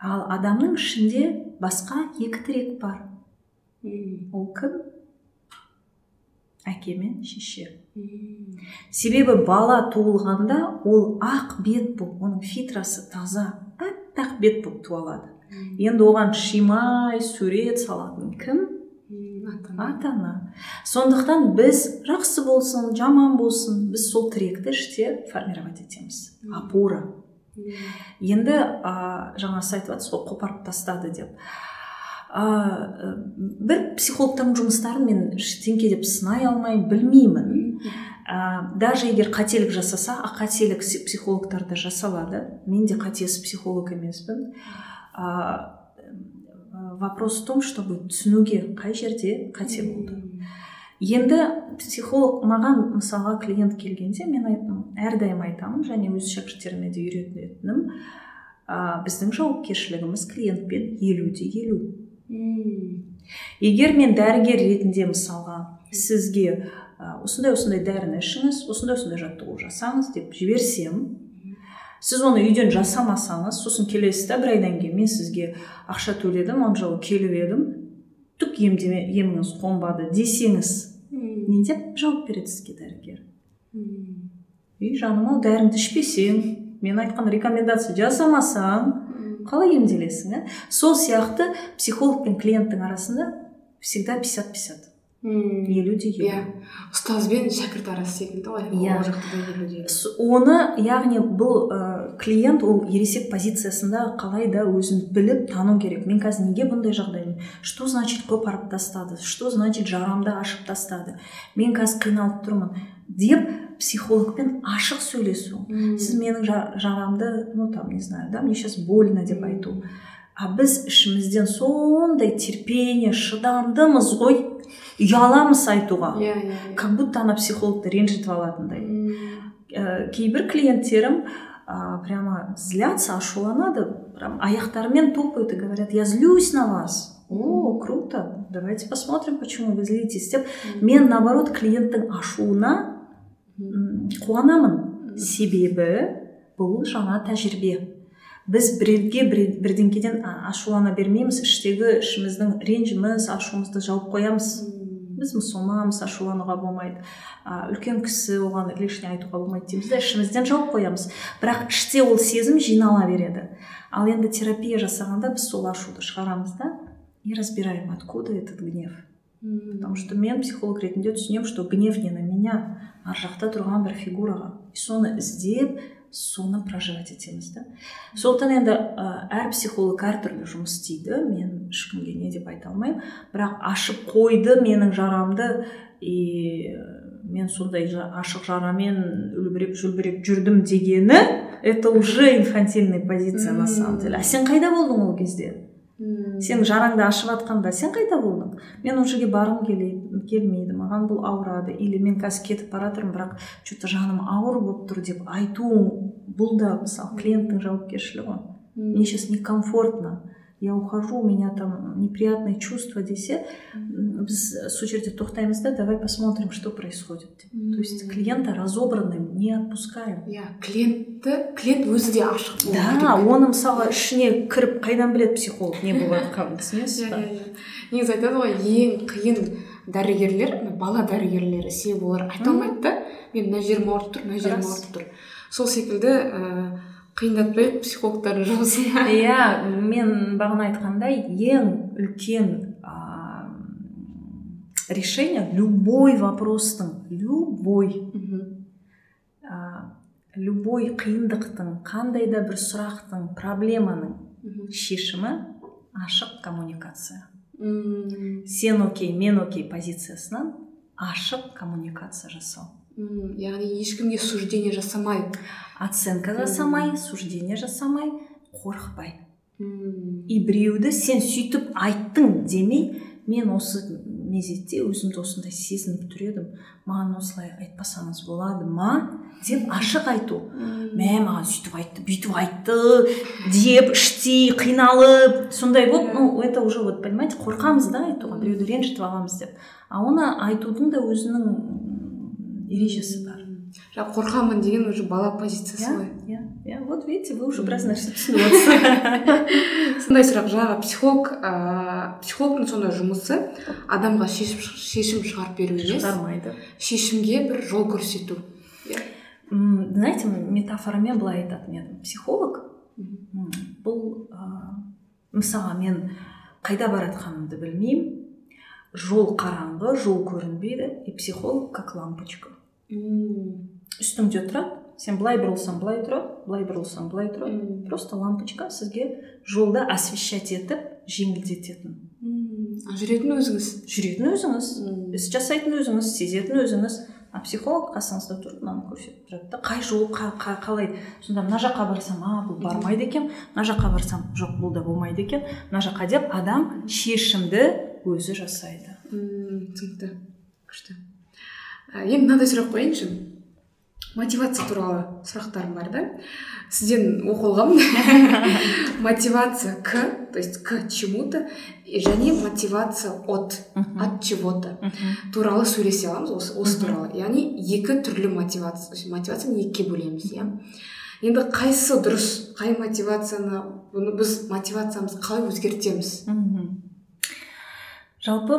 Speaker 2: Ал адамның ішінде басқа екі тірек бар. Ол кім? Әке мен шеше. Себебі бала туылғанда ол ақ бет болып оның фитрасы таза аппақ бет болып туалады. Енді оған шимай сурет салатын кім? Ата ана сондықтан біз жақсы болсын жаман болсын біз сол тіректі іште формировать етеміз. Опора енді ә, жаңа сіз айтып жатырсыз ғой қопарып тастады деп. Ә, бір психологтардың жұмыстарын мен ештеңке деп сынай алмаймын білмеймін. Ә, даже егер қателік жасаса а қателік психологтарда жасалады. Мен де қатесіз психолог емеспін. Ә, вопрос в том чтобы түсінуге қай жерде қате болды. Енді психолог маған мысалға клиент келгенде мен әрдайым айтамын және өз шәкірттеріме де үйрететінім. Ә, біздің жауапкершілігіміз клиентпен елуде елу. Егер мен дәрігер ретінде мысалға сізге осындай осындай дәріні ішіңіз осындай осындай жаттығу жасаңыз деп жіберсем сіз оны үйден жасамасаңыз сосын келесіз да бір айдан кейін мен сізге ақша төледім он жыл келіп едім түк емдеме еміңіз қонбады десеңіз не деп жауап береді сізге дәрігер. Ей жаным ау дәріңді ішпесең мен айтқан рекомендация жасамасаң қалай емделесің ә? сол сияқты психолог пен клиенттің арасында всегда 50-50
Speaker 1: мм.
Speaker 2: Елу де елу
Speaker 1: иә. Ұстаз бен шәкірт арасы секілді ғой
Speaker 2: Иә.
Speaker 1: ол жақта да елу де елу.
Speaker 2: С- оны яғни бұл ә, клиент ол ересек позициясында қалай да өзін біліп тану керек. Мен қазір неге бұндай жағдаймын что значит көп арып тастады что значит жарамды ашып тастады мен қазір қиналып тұрмын. Деп психологпен ашық сөйлесу.
Speaker 1: Мм.
Speaker 2: сіз менің жа- жарамды ну там не знаю да мне сейчас больно деп айту. А біз ішімізден сондай терпение шыдамдымыз ғой. Ұяламыз айтуға.
Speaker 1: Иә иә иә.
Speaker 2: как будто ана психологты ренжітіп алатындай.
Speaker 1: Мм.
Speaker 2: ә, кейбір клиенттерім а, прямо злятся ашуланады прям аяқтарымен топают и говорят я злюсь на вас о круто. Давайте посмотрим почему вы злитесь. Деп мен наоборот клиенттің ашуына қуанамын себебі бұл жаңа тәжірибе. Біз біреуге бір- бірдеңкеден ашулана бермейміз іштегі ішіміздің ренжіміз ашуымызды жауып қоямыз. Біз мұсылманбыз ашулануға болмайды. А, үлкен кісі оған лишний айтуға болмайды дейміз. Да ішімізден жауып қоямыз. Бірақ іште ол сезім жинала береді. Ал енді терапия жасағанда біз сол ашуды шығарамыз да и разбираем откуда этот гнев.
Speaker 1: Мм.
Speaker 2: потому что мен психолог ретінде түсінемін что гнев не на меня ар жақта тұрған бір фигураға. И соны іздеп соны проживать етеміз да. Сондықтан енді әр психолог әртүрлі жұмыс істейді мен ешкімге не деп айта алмаймын. Бірақ ашып қойды менің жарамды и ә, мен сондай ашық жарамен үлбіреп жүлбіреп жүрдім дегені это уже инфантильная позиция на самом деле. А сен қайда болдың ол кезде? Сен жараңды ашып жатқанда сен қайда болдың? Мен ол жерге барғым келмейді. Маған бұл ауырады. Или мен қазір кетіп бара жатырмын бірақ че то жаным ауыр болып тұр деп айту бұл да мысалы клиенттің жауапкершілігі. Ғой сейчас некомфортно. Я ухожу у меня там неприятные чувства десе м, біз сол жерде тоқтаймыз да давай посмотрим что происходит. Деп то есть клиента разобранным не отпускаем.
Speaker 1: Иә клиентті клиент өзі де ашық
Speaker 2: да оны мысалға ішіне кіріп қайдан біледі психолог не болып жатқанын түсінесіз ба
Speaker 1: негізі айтады ғой ең қиын дәрігерлер бала дәрігерлері себебі олар айта алмайды да мен мына жерім ауырып тұр мына жерім ауырып тұр сол секілді ііі қиындатпайық психологтардың жұмысын
Speaker 2: иә мен бағана айтқандай ең үлкен а, решение любой вопростың любой а, любой қиындықтың қандай да бір сұрақтың проблеманың шешімі ашық коммуникация
Speaker 1: Мм.
Speaker 2: сен окей мен окей позициясынан ашық коммуникация жасау.
Speaker 1: Яғни ешкімге суждение жасамай
Speaker 2: оценка жасамай суждение жасамай қорықпай и біреуді сен сөйтіп айттың демей мен осы мезетте өзімді осындай сезініп тұр едім. Маған осылай айтпасаңыз болады ма? Деп ашық айту. Мә маған сөйтіп айтты бүйтіп айтты деп іштей қиналып. Сондай болып ну это уже вот понимаете қорқамыз да айтуға біреуді ренжітіп аламыз деп. А оны айтудың да өзінің ережесі бар.
Speaker 1: Жаңағы қорқамын деген уже бала позициясы
Speaker 2: иә
Speaker 1: ғой.
Speaker 2: иә иә. Вот видите вы уже біраз нәрсе түсініп отырсыз
Speaker 1: сондай сұрақ жаңағы психолог ыыы психологтың сондай жұмысы адамға шешім, шешім шығарып беру емес.
Speaker 2: Шығармайды.
Speaker 1: Шешімге бір жол көрсету. Иә.
Speaker 2: Знаете метафорамен былай айтатын едім психолог бұл мысалға мен қайда бара жатқанымды білмеймін. Жол қараңғы жол көрінбейді. И психолог как лампочка. Үстіңде тұрады сен былай бұрылсаң былай тұрады былай бұрылсаң былай тұрады
Speaker 1: Мм.
Speaker 2: просто лампочка сізге жолды освещать етіп жеңілдететін
Speaker 1: Мм. а жүретін өзіңіз
Speaker 2: жүретін өзіңіз
Speaker 1: Мм.
Speaker 2: іс жасайтын өзіңіз сезетін өзіңіз а психолог қасыңызда тұрып мынаны көрсетіп тұрады да қай жол қа- қа- қалай? Сонда мына жаққа барсам а бұл бармайды екен мына жаққа барсам жоқ бұл да болмайды екен мына жаққа деп адам шешімді өзі жасайды.
Speaker 1: Мм, түсінікті. Күшті. Енді мынандай сұрақ қояйыншы мотивация туралы сұрақтарым бар да. Сізден оқып алғанмын мотивация к то есть к чему то және мотивация от от чего то туралы сөйлесе аламыз осы, осы туралы. Яғни екі түрлі мотивация мотивацияны екіге бөлеміз иә. Енді қайсысы дұрыс қай мотивацияны бұны біз мотивациямызды қалай өзгертеміз?
Speaker 2: Мгм. Жалпы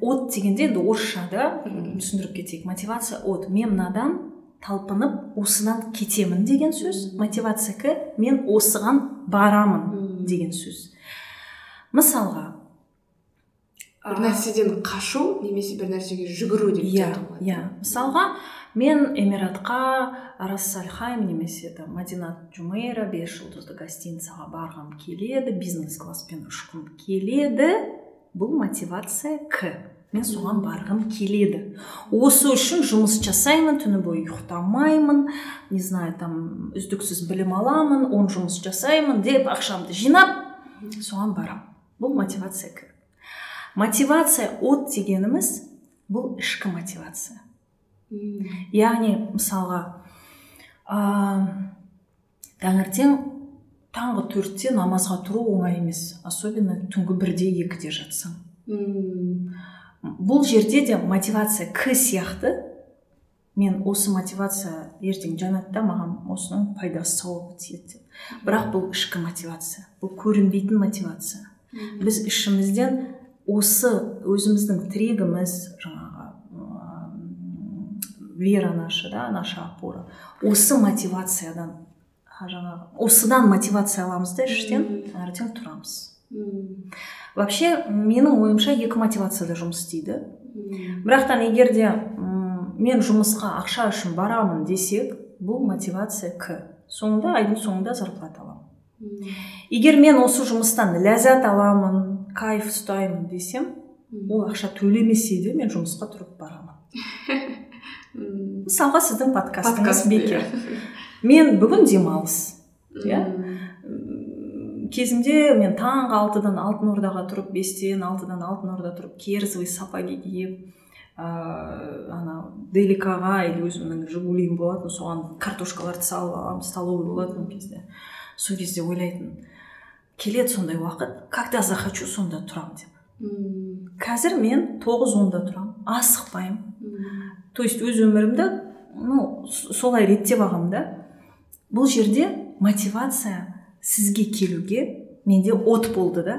Speaker 2: от дегенде енді орысшада түсіндіріп кетейік. Мотивация от. Мен мынадан талпынып осыдан кетемін деген сөз. Мотивация к мен осыған барамын деген сөз. Мысалға
Speaker 1: бір нәрседен қашу немесе бір нәрсеге жүгіру деп
Speaker 2: иә иә. Мысалға мен эмиратқа рассальхайм немесе там мадинат жумейра бес жұлдызды гостиницаға барғым келеді бизнес класспен ұшқым келеді бұл мотивация к. Мен соған барғым келеді. Осы үшін жұмыс жасаймын түні бойы ұйықтамаймын не знаю там үздіксіз білім аламын он жұмыс жасаймын деп ақшамды жинап соған барамын бұл мотивация к. Мотивация от дегеніміз бұл ішкі мотивация. Яғни мысалға ә, таңертең таңғы төртте намазға тұру оңай емес особенно түнгі бірде екіде жатсаң. Бұл жерде де мотивация к сияқты. Мен осы мотивация ертең жәннатта маған осының пайдасы сауабы тиеді деп. Бірақ бұл ішкі мотивация бұл көрінбейтін мотивация. Біз ішімізден осы өзіміздің тірегіміз жаңағы вера наша да наша опора осы мотивациядан жаңағы осыдан мотивация аламыз да іштен таңертең тұрамыз. Вообще менің ойымша екі мотивацияда жұмыс істейді. Бірақтан егер де мен жұмысқа ақша үшін барамын десек бұл мотивация к. Соңында айдың соңында зарплата аламын. Егер мен осы жұмыстан ләззат аламын кайф ұстаймын десем ол ақша төлемесе де мен жұмысқа тұрып барамын. Мысалға сіздің подкастыңыз бекер мен бүгін демалыс иә? Кезінде мен таңғы алтыдан алтын ордаға тұрып бестен алтыдан алтын орда тұрып керзовый сапоги киіп ыыы ана деликаға или өзімнің жигулиім болатын соған картошкаларды салып аламын столовый болатын ол кезде. Сол кезде ойлайтынмын келеді сондай уақыт когда захочу сонда тұрамын деп. Қазір мен тоғыз онда тұрамын асықпаймын. То есть өз өмірімді ну солай реттеп алғанмын да. Бұл жерде мотивация сізге келуге менде от болды да.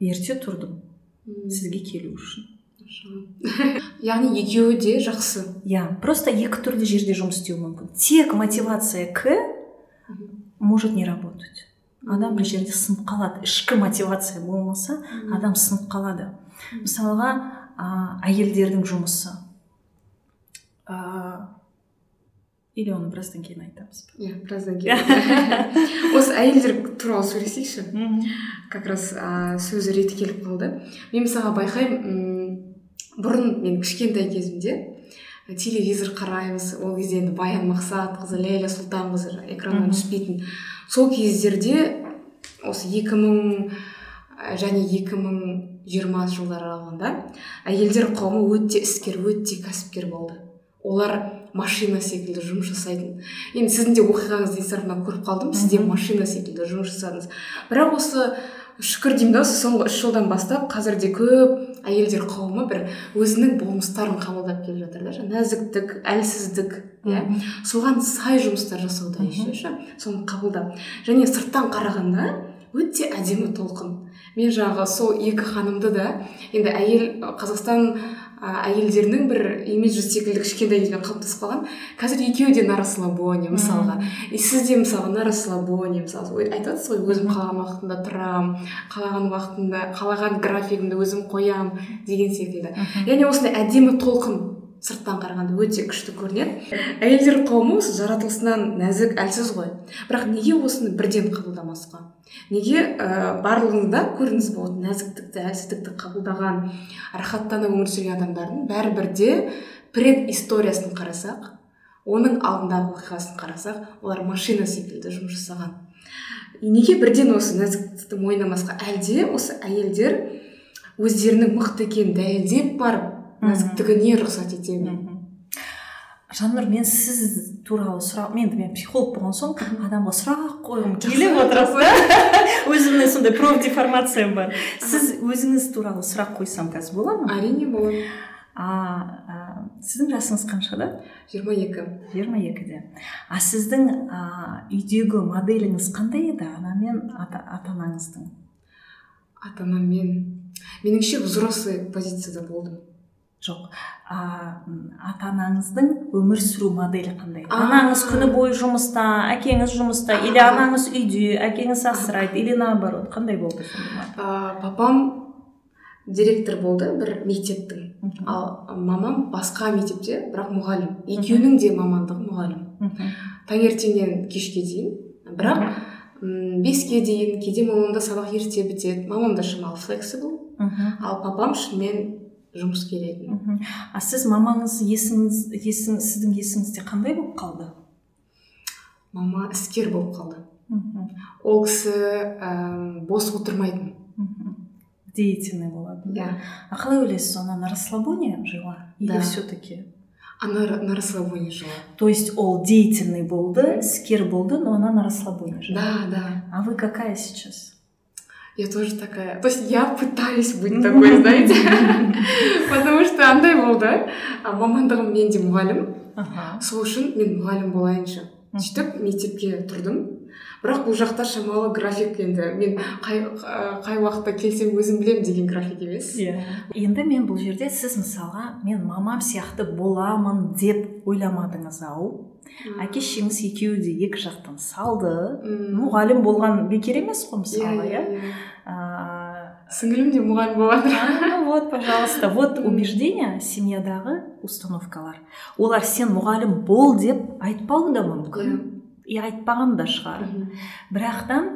Speaker 2: Ерте тұрдым сізге келу үшін.
Speaker 1: Яғни екеуі де жақсы.
Speaker 2: Иә просто екі түрлі жерде жұмыс істеуі мүмкін. Тек мотивация к может не работать. Адам бір жерде сынып қалады. Ішкі мотивация болмаса адам сынып қалады. Мысалға ә, әйелдердің жұмысы. Ә, или оны біраздан кейін айтамыз
Speaker 1: иә біраздан кейін осы әйелдер туралы сөйлесейікші как раз ә, сөз реті келіп қалды. Мен мысалға байқаймын бұрын мен кішкентай кезімде телевизор қараймыз ол кезде енді баян мақсатқызы ләйлә сұлтанқызы экраннан түспейтін. Сол кездерде осы 2000 және 2020 жылдар аралығында әйелдер қауымы өте іскер өте кәсіпкер болды. Олар машина секілді жұмыс жасайтын. Енді сіздің де оқиғаңызды инстаграмнан көріп қалдым сіз де машина секілді жұмыс жасадыңыз. Бірақ осы шүкір деймін да соңғы үш жылдан бастап қазір де көп әйелдер қауымы бір өзінің болмыстарын қабылдап келе жатыр да нәзіктік әлсіздік иә. Соған сай жұмыстар жасауда еще соны қабылдап және сырттан қарағанда өте әдемі толқын. Мен жаңағы сол екі ханымды да енді әйел қазақстан әйелдерінің бір имиджі секілді кішкентай кезімнен қалыптасып қалған. Қазір екеуі де на расслабоне мысалға и сіз де мысалға на расслабоне мысалы айтып жатсыз ғой өзім қалаған уақытында тұрамын қалаған уақытында қалаған графигімді өзім қоямын деген секілді. Яғни осындай әдемі толқын сырттан қарағанда өте күшті көрінеді. Әйелдер қауымы осы жаратылысынан нәзік әлсіз ғой. Бірақ неге осыны бірден қабылдамасқа? Неге ә, барлығында көрініс болады нәзіктікті әлсіздікті қабылдаған рахаттана өмір сүрген адамдардың бәрібір де пред историясын қарасақ оның алдындағы оқиғасын қарасақ олар машина секілді жұмыс жасаған. Неге бірден осы нәзіктікті мойындамасқа? Әлде осы әйелдер өздерінің мықты екенін дәлелдеп барып нәзіктігіне рұқсат ете ме?
Speaker 2: Жаннұр мен сіз туралы сұрақ мен мен психолог болған соң адамға сұрақ қойғым келіп отырасыз да? Өзімнің сондай профдеформациям бар. Сіз өзіңіз туралы сұрақ қойсам қазір бола ма?
Speaker 1: Әрине болады
Speaker 2: а, сіздің жасыңыз қаншада
Speaker 1: жиырма екі.
Speaker 2: Жиырма екіде. А сіздің а, үйдегі моделіңіз қандай еді? Ана мен ата, ата анаңыздың
Speaker 1: ата анаммен меніңше взрослый позицияда болдым.
Speaker 2: Жоқ. А, ата анаңыздың өмір сүру моделі қандай? Анаңыз күні бойы жұмыста әкеңіз жұмыста или анаңыз үйде әкеңіз асырайды или наоборот қандай болды
Speaker 1: ә, папам директор болды бір мектептің. Ал мамам басқа мектепте бірақ мұғалім. Екеуінің де мамандығы мұғалім. Таңертеңнен кешке дейін. Бірақ м беске дейін кейде мамамда сабақ ерте бітеді. Мамам да шамалы флексибл. Ал папам шынымен жұмыскер еді
Speaker 2: а сіз мамаңыз есіңіз есің сіздің есіңізде қандай болып қалды?
Speaker 1: Мама іскер болып қалды. Ол кісі ә, бос отырмайтын.
Speaker 2: Деятельный болатын
Speaker 1: иә.
Speaker 2: А қалай ойлайсыз она на расслабоне жила или
Speaker 1: Да.
Speaker 2: все таки
Speaker 1: она на расслабоне жила.
Speaker 2: То есть ол деятельный болды іскер болды но она на расслабоне жила.
Speaker 1: Да да.
Speaker 2: А вы какая сейчас?
Speaker 1: я тоже такая то есть я пытаюсь быть такой знаете потому что андай болды а, мамандығым менде мұғалім
Speaker 2: ага
Speaker 1: сол үшін мен мұғалім болайыншы
Speaker 2: Мгм.
Speaker 1: сөйтіп мектепке тұрдым бірақ бұл жақта шамалы график енді. Мен қай қай уақытта келсем өзім білемін деген график емес.
Speaker 2: Иә. Енді мен бұл жерде сіз мысалға мен мамам сияқты боламын деп ойламадыңыз ау. Әке шешеңіз екеуі де екі жақтан салды.
Speaker 1: М.
Speaker 2: мұғалім болған бекер емес қой
Speaker 1: Иә,
Speaker 2: мысалы
Speaker 1: иә,
Speaker 2: иә?
Speaker 1: иә.
Speaker 2: А,
Speaker 1: сіңілім де мұғалім
Speaker 2: а, вот пожалуйста. Вот убеждение семьядағы установкалар. Олар сен мұғалім бол деп айтпауы да мүмкін. И айтпаған да шығар. Бірақтан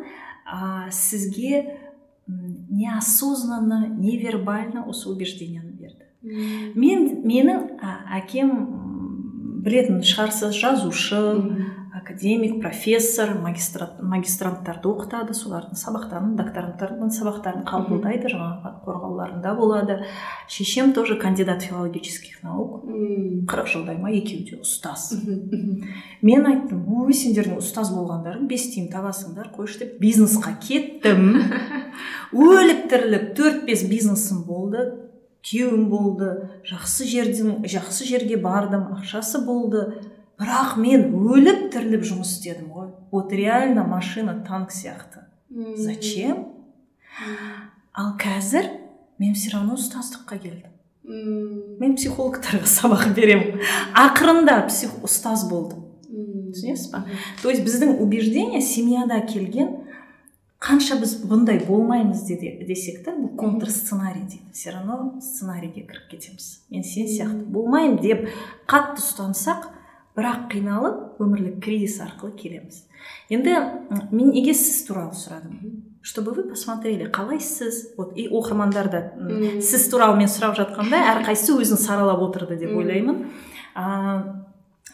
Speaker 2: а, сізге неосознанно невербально осы убеждениені берді. Мен менің әкем білетін шығарсыз жазушы. Академик профессор магистрат, магистранттарды оқытады солардың сабақтарын докторанттардың сабақтарын қабылдайды жаңағы қорғауларында болады. Шешем тоже кандидат филологических наук. Қырық жылдай ма екеуі де ұстаз. Мен айттым ой сендердің ұстаз болғандарың бес тиын табасыңдар қойшы деп бизнесқа кеттім. Өліп тіріліп төрт бес бизнесім болды күйеуім болды жақсы жерден жақсы жерге бардым ақшасы болды. Бірақ мен өліп тіріліп жұмыс істедім ғой. Вот реально машина танк сияқты. Зачем? Ал қазір мен все равно ұстаздыққа келдім. Мен психологтарға сабақ беремін. Ақырында псих ұстаз болдым. Түсінесіз ба? То есть біздің убеждение семьяда келген қанша біз бұндай болмаймыз деде- десек та бұл контр сценарий дейді. Все равно сценарийге кіріп кетеміз. Мен сен сияқты болмаймын деп қатты ұстансақ бірақ қиналып өмірлік кризис арқылы келеміз енді мен неге сіз туралы сұрадым чтобы вы посмотрели қалай сіз вот и оқырмандар да
Speaker 1: Мм.
Speaker 2: сіз туралы мен сұрап жатқанда әрқайсысы өзін саралап отырды деп
Speaker 1: Мм.
Speaker 2: ойлаймын а,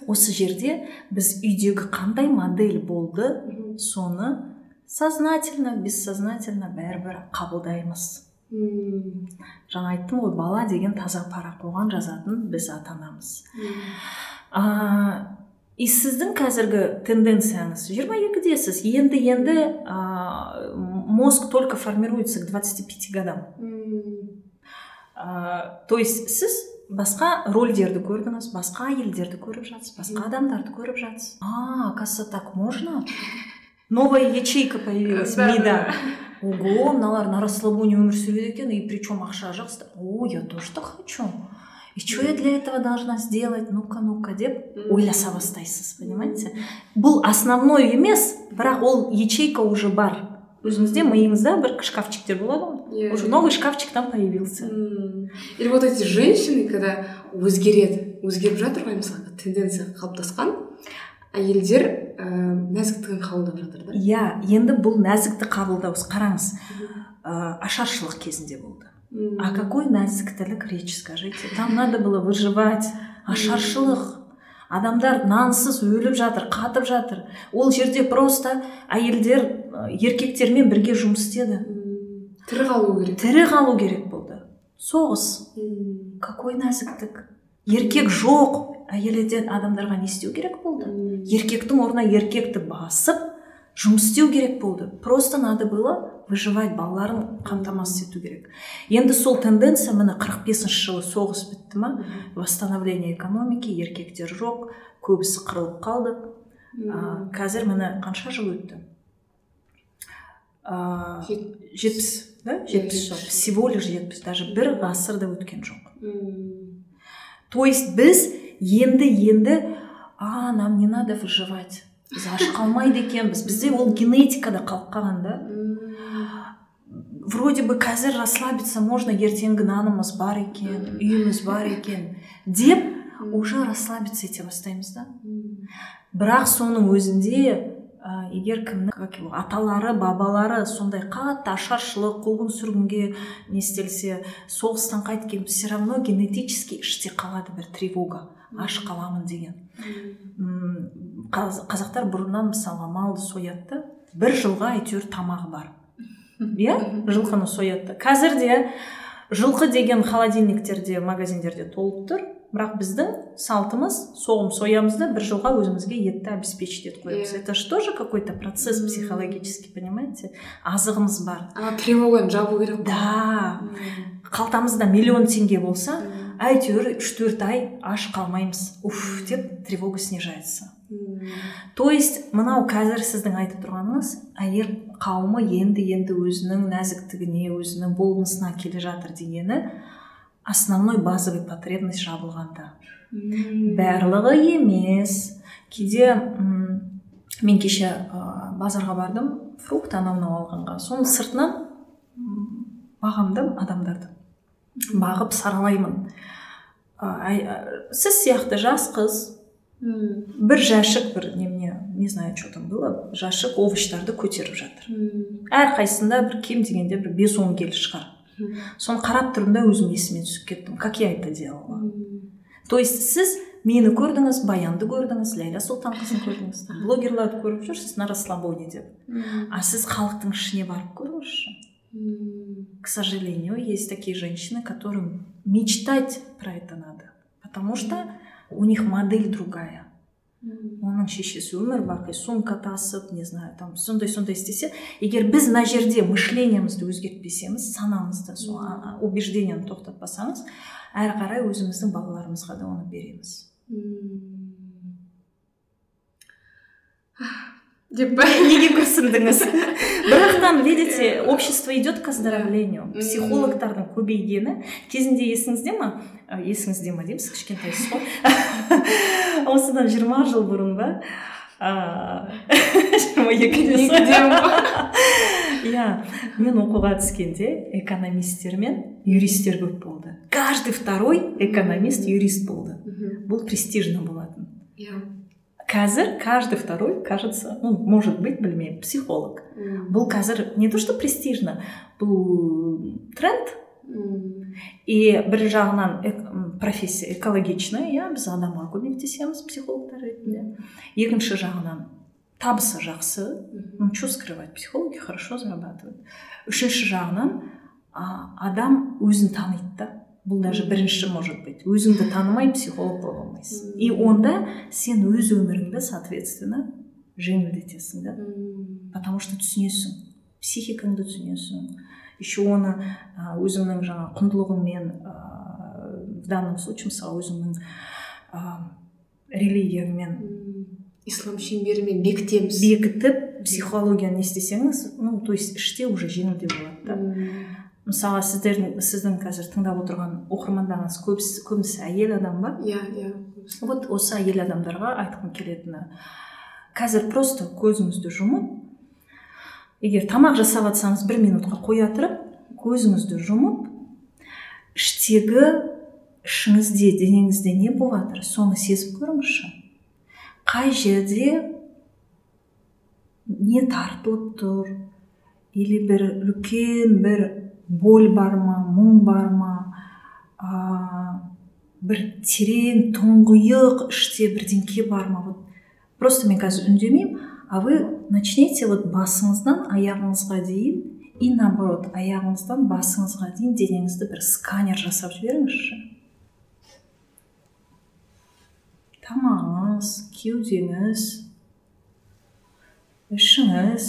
Speaker 2: осы жерде біз үйдегі қандай модель болды соны сознательно бессознательно бәрібір қабылдаймыз
Speaker 1: М.
Speaker 2: жаңа айттым ғой бала деген таза парақ оған жазатын біз ата анамыз. А, и сіздің қазіргі тенденцияңыз 22-десіз енді енді а, мозг только формируется к 25 годам. А, то есть сіз басқа рольдерді көрдіңіз басқа әйелдерді көріп жатсыз басқа адамдарды көріп жатсыз. А оказывается так можно? Новая ячейка появилась
Speaker 1: Да,
Speaker 2: мида. ого мыналар на расслабоне өмір сүреді екен и причем ақша жақсы. О я тоже так хочу. И что я для этого должна сделать ну ка ну ка деп ойласа бастайсыз понимаете? Бұл основной емес бірақ ол ячейка уже бар. Өзіңізде миыңызда бір шкафчиктер болады ғой
Speaker 1: Иә,
Speaker 2: уже новый шкафчик там появился.
Speaker 1: М. или вот эти женщины когда өзгереді өзгеріп жатыр ғой мысалы тенденция қалыптасқан әйелдер ә, нәзіктігін қабылдап жатыр да?
Speaker 2: Иә енді бұл нәзікті қабылдау қараңыз. Ә, ашаршылық кезінде болды. О какой нәзіктілік речь скажите? Там надо было выживать. Ашаршылық адамдар нансыз өліп жатыр қатып жатыр. Ол жерде просто әйелдер еркектермен бірге жұмыс істеді.
Speaker 1: Тірі қалу керек.
Speaker 2: Тірі қалу керек болды. Соғыс. Какой нәзіктік еркек жоқ. Әйелден адамдарға не істеу керек болды? Еркектің орнына еркекті басып жұмыс істеу керек болды. Просто надо было выживать балаларын қамтамасыз ету керек. Енді сол тенденция міне қырық бесінші жылы соғыс бітті ма восстановление экономики еркектер жоқ көбісі қырылып қалды. А, қазір міне қанша жыл өтті? Жетпіс да? жетпіс. Жыл. Всего лишь жетпіс даже бір ғасыр да өткен жоқ. То есть біз енді енді а нам не надо выживать. Біз аш қалмайды екенбіз. Бізде ол генетикада қалып қалған да. Вроде бы қазір расслабиться можно ертеңгі нанымыз бар екен үйіміз бар екен деп уже расслабиться ете бастаймыз да. Бірақ соның өзінде ә, егер кімнің как его аталары бабалары сондай қатты ашаршылық қуғын сүргінге не істелсе соғыстан қайтып келіп все равно генетически іште қалады бір тревога. Аш қаламын деген. Қазақтар бұрыннан мысалға малды сояды да бір жылға әйтеуір тамағы бар. Иә? Жылқыны сояды қазір де жылқы деген холодильниктерде магазиндерде толып тұр. Бірақ біздің салтымыз соғым соямыз да бір жылға өзімізге етті обеспечить етіп қоямыз. Yeah. это же тоже какой то процесс психологический понимаете? Азығымыз бар.
Speaker 1: Ана тревоганы жабу керек
Speaker 2: да. Қалтамызда миллион теңге болса әйтеуір үш төрт ай аш қалмаймыз. Уф деп тревога снижается. То есть мынау қазір сіздің айтып тұрғаныңыз әйел қауымы енді енді өзінің нәзіктігіне өзінің болмысына келе жатыр дегені основной базовый потребность жабылғанда. Барлығы емес. Кейде мен кеше ә, базарға бардым фрукт анау мынау алғанға. Соның сыртынан бағамды адамдарды. Бағып саралаймын сіз сияқты жас қыз бір жәшік бір немене не знаю что там было жәшік овощтарды көтеріп жатыр. Әрқайсысында бір кем дегенде бір бес он келі шығар соны қарап тұрдым да өзім есіме түсіп кеттім. Как я это делала? То есть сіз мені көрдіңіз баянды көрдіңіз ләйлә сұлтанқызын көрдіңіз блогерларды көріп жүрсіз на расслабоне деп. А сіз халықтың ішіне барып көріңізші. К сожалению есть такие женщины которым мечтать про это надо потому что у них модель другая. Оның шешесі өмір бақи сумка тасып не знаю там сондай сондай істесе егер біз мына жерде мышлениемізді өзгертпесеміз санамызды сол убеждениені тоқтатпасаңыз әрі қарай өзіміздің балаларымызға да оны береміз.
Speaker 1: Деп
Speaker 2: неге күрсіндіңіз бірақтан видите общество идет к оздоровлению. психологтардың көбейгені. Кезінде есіңізде ма есіңізде ма дейміз кішкентайсыз ғой осыдан жиырма жыл бұрын ба? Жиырма екіде иә мен оқуға түскенде экономисттер мен юристтер көп болды. Каждый второй экономист юрист болды. Бұл престижно болатын. Иә. Қазір каждый второй кажется ну может быть білмеймін психолог. Бұл қазір не то что престижно бұл тренд. И бір жағынан профессия экологичная. Иә біз адамға көмектесеміз психологтар ретінде екінші жағынан табысы жақсы. Ну что скрывать психологи хорошо зарабатывают. Үшінші жағынан адам өзін таниды да бұл даже бірінші может быть өзіңді танымай психолог бола алмайсың и онда сен өз өміріңді соответственно жеңілдетесің да? Потому что түсінесің психикаңды түсінесің. Еще оны өзіңнің жаңа құндылығыңмен в данном случае мысалы өзіңнің религияңмен
Speaker 1: ислам шеңберімен бекітеміз.
Speaker 2: бекітіп психологияны не істесеңіз ну то есть іште уже жеңілдеу болады да? Мысалы сіздердің сіздің қазір тыңдап отырған оқырмандарыңыз көбісі көбісі әйел адам ба?
Speaker 1: Иә иә
Speaker 2: вот осы әйел адамдарға айтқым келетіні. Қазір просто көзіңізді жұмып егер тамақ жасап жатсаңыз бір минутқа қоя тұрып көзіңізді жұмып іштегі ішіңізде денеңізде не болып жатыр соны сезіп көріңізші. Қай жерде не тартылып тұр или бір үлкен бір боль бар ма мұң бар ма? Ә, бір терең тұңғиық іште бірдеңке бар ма? Вот просто мен қазір үндемеймін а вы начните вот басыңыздан аяғыңызға дейін и наоборот аяғыңыздан басыңызға дейін денеңізді бір сканер жасап жіберіңізші. Тамағыңыз кеудеңіз ішіңіз.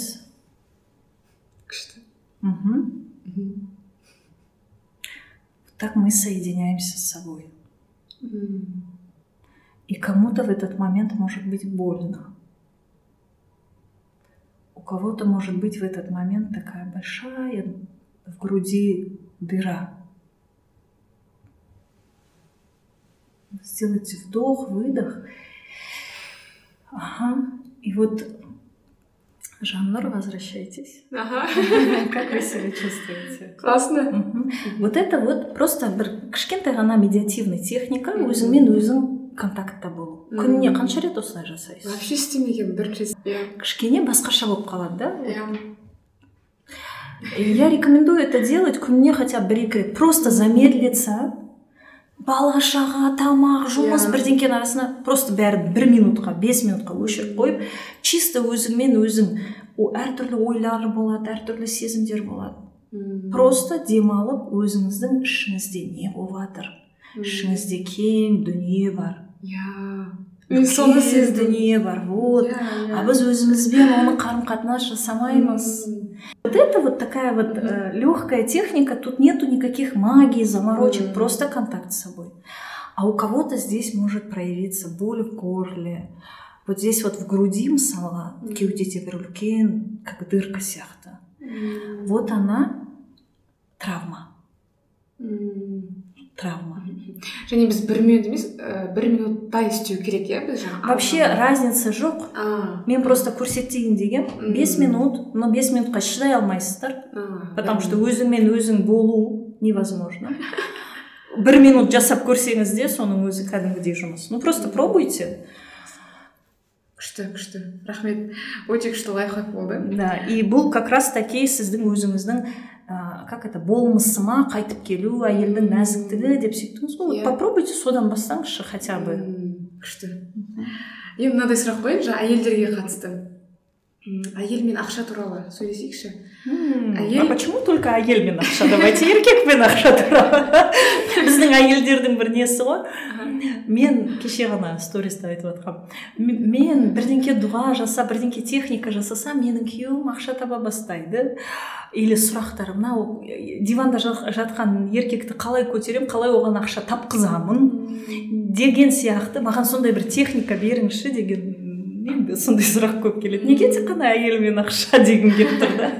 Speaker 1: Күшті.
Speaker 2: Мхм. Так мы соединяемся с собой. И кому-то в этот момент может быть больно. У кого-то может быть в этот момент такая большая в груди дыра. Сделайте вдох, выдох. Ага. И вот жаннур возвращайтесь.
Speaker 1: Ага.
Speaker 2: Как вы себя чувствуете?
Speaker 1: Классно.
Speaker 2: Вот это вот просто бір кішкентай ғана медиативный техника өзіңмен өзің контактта болу күніне қанша рет осылай жасайсыз
Speaker 1: вообще істемегенмін бірінші рет
Speaker 2: кішкене басқаша болып қалады да?
Speaker 1: Иә
Speaker 2: я рекомендую это делать күніне хотя бы бір екі рет просто замедлиться. Бала шаға тамақ жұмыс
Speaker 1: Иә.
Speaker 2: бірдеңкенің арасына просто бәрін бір минутқа бес минутқа өшіріп қойып чисто өзіңмен өзің әртүрлі ойлар болады әртүрлі сезімдер болады
Speaker 1: М.
Speaker 2: просто демалып өзіңіздің ішіңізде не болып жатыр
Speaker 1: М.
Speaker 2: ішіңізде кең дүние бар
Speaker 1: иә мен соны
Speaker 2: Үлкен
Speaker 1: сездім
Speaker 2: дүние бар вот
Speaker 1: Иә, иә.
Speaker 2: а біз өзімізбен оны қарым қатынас жасамаймыз
Speaker 1: М.
Speaker 2: Вот это вот такая вот э, легкая техника, тут нету никаких магии, заморочек,
Speaker 1: Мгм.
Speaker 2: просто контакт с собой. А у кого-то здесь может проявиться боль в горле. Вот здесь вот в груди мысалға
Speaker 1: Мгм.
Speaker 2: кеудеде бір үлкен как дырка сияқты.
Speaker 1: М.
Speaker 2: Вот она травма.
Speaker 1: М.
Speaker 2: Травма.
Speaker 1: Және біз бір минут емес ә, бір минутта істеу керек иә біз
Speaker 2: Вообще разницы жоқ.
Speaker 1: а.
Speaker 2: Мен просто көрсетейін 5
Speaker 1: Мгм.
Speaker 2: минут, но 5 минутқа шыдай алмайсыздар.
Speaker 1: а,
Speaker 2: потому что өзіңмен өзің болу невозможно. Бір минут жасап көрсеңіз де соның өзі кәдімгідей жұмыс. Ну просто пробуйте.
Speaker 1: Күшті күшті. Рахмет. Өте күшті лайфхак болды.
Speaker 2: Да и бұл как раз таки сіздің өзіңіздің ә, как это болмысыма қайтып келу әйелдің нәзіктігі деп сөйттіңіз ғой.
Speaker 1: Иә.
Speaker 2: Вот попробуйте содан бастаңызшы хотя бы.
Speaker 1: Күшті. Енді мынандай сұрақ қояйын. Жаңа әйелдерге қатысты. Әйел мен ақша туралы сөйлесейікші. Әйел-
Speaker 2: а почему только әйел мен ақша давайте еркек пен ақша туралы біздің әйелдердің бір несі ғой мен кеше ғана сториста айтып жатқанмын мен бірдеңке дұға жасап бірдеңке техника жасасам менің күйеуім ақша таба бастайды. Или сұрақтар мынау э, диванда жа- жатқан еркекті қалай көтеремін қалай оған ақша тапқызамын деген сияқты. Маған сондай бір техника беріңізші деген енді сондай сұрақ көп келеді неге тек қана әйел мен ақша дегім келіп тұр да?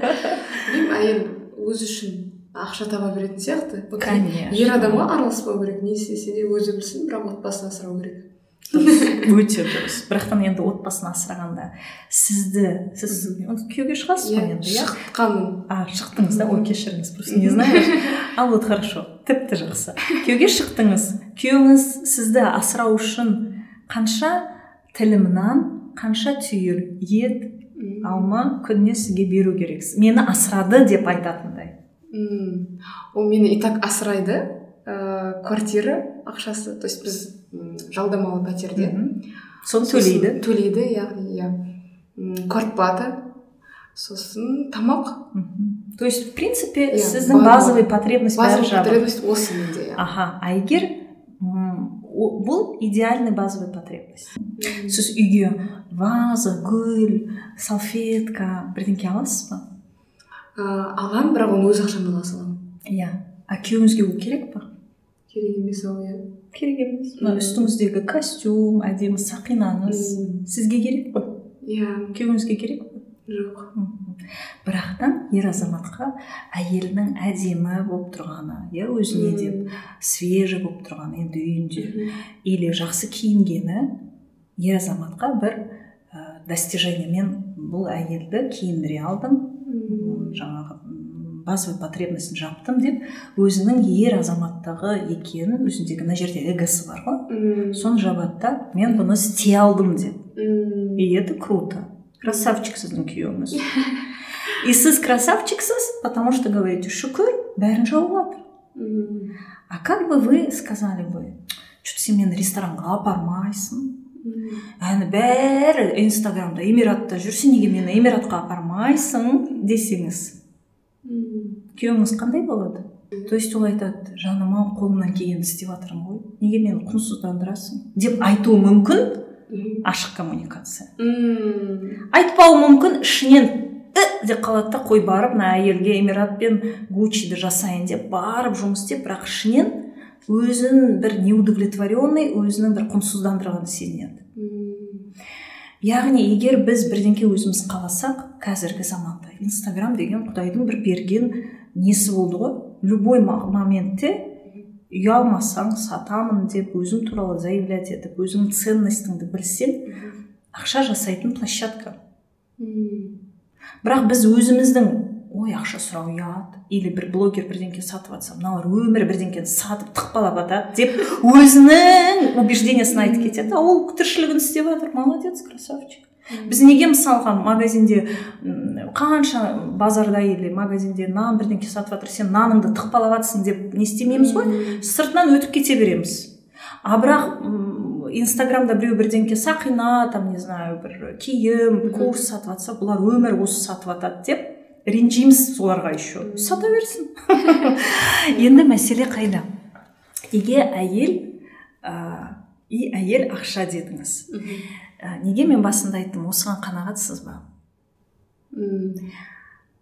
Speaker 1: Білмеймін әйел өзі үшін ақша таба беретін сияқты.
Speaker 2: Конечно.
Speaker 1: ер адамға араласпау керек не істесе де өзі білсін бірақ отбасын асырау керек.
Speaker 2: Өте дұрыс. Бірақтан енді отбасын асырағанда сізді сіз күйеуге шығасыз ғой
Speaker 1: иә
Speaker 2: енді иә?
Speaker 1: шыққанмын.
Speaker 2: А шықтыңыз да? Ой кешіріңіз просто не знаю. А вот хорошо тіпті жақсы. Күйеуге шықтыңыз. Күйеуіңіз сізді асырау үшін қанша тілім нан қанша түйір ет алма күніне сізге беру керексіз. Мені асырады деп айтатындай.
Speaker 1: М, ол мені и так асырайды ә, квартира ақшасы то есть біз жалдамалы пәтерде.
Speaker 2: Соны төлейді?
Speaker 1: төлейді яғни иә. М, квартплата сосын тамақ.
Speaker 2: Мгм. то есть в принципе
Speaker 1: Иә,
Speaker 2: сіздің базовый потребность
Speaker 1: базовый потребность осы менде иә.
Speaker 2: Аха а егер бұл идеальный базовый потребность. Сіз үйге ваза гүл салфетка. Бірдеңке аласыз ба
Speaker 1: ә, аламын бірақ оны өз ақшамнан ала саламын
Speaker 2: иә а күйеуіңізге ол керек па?
Speaker 1: Керек емес ол иә
Speaker 2: керек емес мына үстіңіздегі костюм әдемі сақинаңыз сізге керек па?
Speaker 1: Иә
Speaker 2: күйеуіңізге керек
Speaker 1: жоқ.
Speaker 2: Бірақтан ер азаматқа әйелінің әдемі болып тұрғаны иә өзіне деп свежий болып тұрғаны енді үйінде. Или жақсы киінгені ер азаматқа бір ә, достижение мен бұл әйелді киіндіре алдым. Жаңағы базовый потребностін жаптым деп өзінің ер азаматтығы екенін өзіндегі мына жерде эгосы бар ғой. Соны жабады да мен бұны істей алдым деп. И это круто. Красавчик сіздің күйеуіңіз и сіз красавчиксіз потому что говорите шүкір бәрін жауып жатыр а как бы вы сказали бы что то сен мені ресторанға апармайсың әні бәрі инстаграмда эмиратта жүрсе неге мені эмиратқа апармайсың десеңіз күйеуіңіз қандай болады то есть ол айтады жаным ау қолымнан келгенді істеп жатырмын ғой неге мені құнсыздандырасың деп айтуы мүмкін. Ашық коммуникация.
Speaker 1: М.
Speaker 2: айтпауы мүмкін ішінен «і» деп қалады да қой барып мына әйелге эмират пен гуччиді жасайын деп барып жұмыс істеп бірақ ішінен өзін бір неудовлетворенный өзінің бір құнсыздандырғанын сезінеді. Яғни егер біз бірдеңке өзіміз қаласақ қазіргі заманда инстаграм деген құдайдың бір берген несі болды ғой? Любой моментте ұялмасаң сатамын деп өзің туралы заявлять етіп өзіңнің ценностіңді білсең ақша жасайтын площадка. Бірақ біз өзіміздің ой ақша сұрау ұят или бір блогер бірдеңке сатып жатса мыналар өмірі бірдеңкені сатып тықпалап жатады деп өзінің убеждениесін айтып кетеді. А ол тіршілігін істеп жатыр. Молодец красавчик. Біз неге мысалға магазинде қанша базарда или магазинде нан бірдеңке сатып жатыр сен наныңды тықпалап жатрсың деп не істемейміз ғой? Сыртынан өтіп кете береміз. А бірақ инстаграмда біреу бірдеңке сақина там не знаю бір киім курс сатып жатса бұлар өмір осы сатып жатады деп ренжиміз соларға еще. Сата берсін. Енді мәселе қайда? Неге әйел ә, и әйел ақша дедіңіз неге мен басында айттым осыған қанағатсыз ба?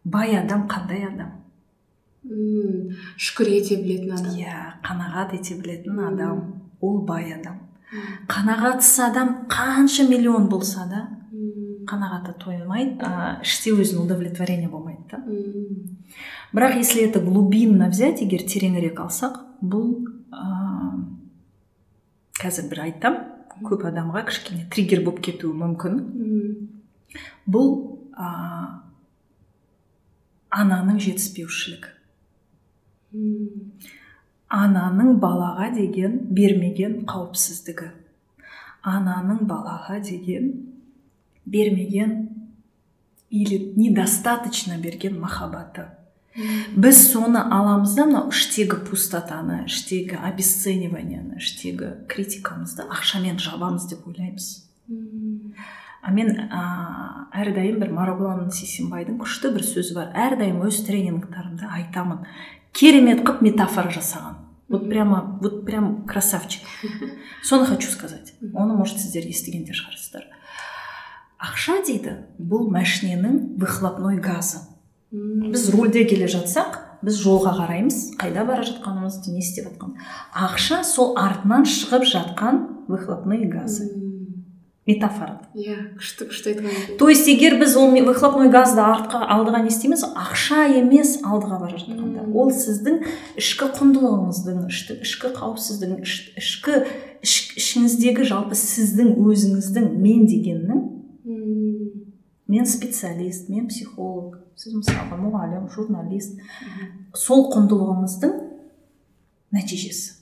Speaker 2: Бай адам қандай адам?
Speaker 1: Шүкір ете білетін адам.
Speaker 2: Иә қанағат ете білетін адам. Ол бай адам. Қанағатсыз адам қанша миллион болса да қанағаты тоймайды а іште өзінің удовлетворение болмайды да. Бірақ если это глубинно взять егер тереңірек алсақ бұл ә, қазір бір айтам. Көп адамға кішкене триггер болып кетуі мүмкін. Бұл ә, ананың жетіспеушілігі. Ананың балаға деген бермеген қауіпсіздігі. Ананың балаға деген бермеген или недостаточно берген махаббаты. Біз соны аламыз да мынау іштегі пустотаны іштегі обесцениваниені іштегі критикамызды ақшамен жабамыз деп ойлаймыз. А мен ә, әрдайым бір марғұлан сейсенбайдың күшті бір сөзі бар. Әрдайым өз тренингтарымда айтамын. Керемет қып метафора жасаған. Вот прямо вот прям красавчик. Соны хочу сказать. Оны может сіздер естіген де шығарсыздар. Ақша дейді бұл машиненің выхлопной газы. Біз рульде келе жатсақ біз жолға қараймыз қайда бара жатқанымызды не істеп жатқан. Ақша сол артынан шығып жатқан выхлопной газы. Метафора.
Speaker 1: Иә күшті күшті айтқан
Speaker 2: то есть егер біз ол выхлопной газды артқа алдыға не істейміз ақша емес алдыға бара жатқанда. Ол сіздің ішкі құндылығыңыздың ішкі қауіпсіздігің ішкі ішіңіздегі жалпы сіздің өзіңіздің мен дегеннің. Мен специалист мен психолог. Сіз мысалға мұғалім журналист. Сол құндылығыңыздың нәтижесі.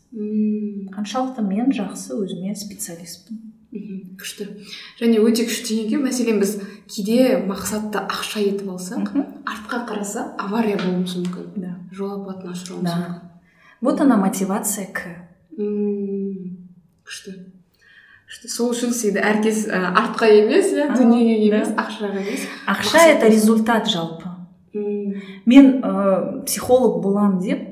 Speaker 2: Қаншалықты мен жақсы өзіме специалистпін.
Speaker 1: Күшті. Және өте күшті екен мәселен біз кейде мақсатты ақша етіп алсақ артқа қараса авария болуымыз мүмкін.
Speaker 2: Да.
Speaker 1: Жол апатына ұшырауымыз
Speaker 2: Да.
Speaker 1: мүмкін.
Speaker 2: Вот она мотивация к.
Speaker 1: М, күшті. Күшті. Сол үшін сені әркез артқа емес иә дүниеге емес ақшаға емес.
Speaker 2: Ақша это результат жалпы. Мен ә, психолог боламын деп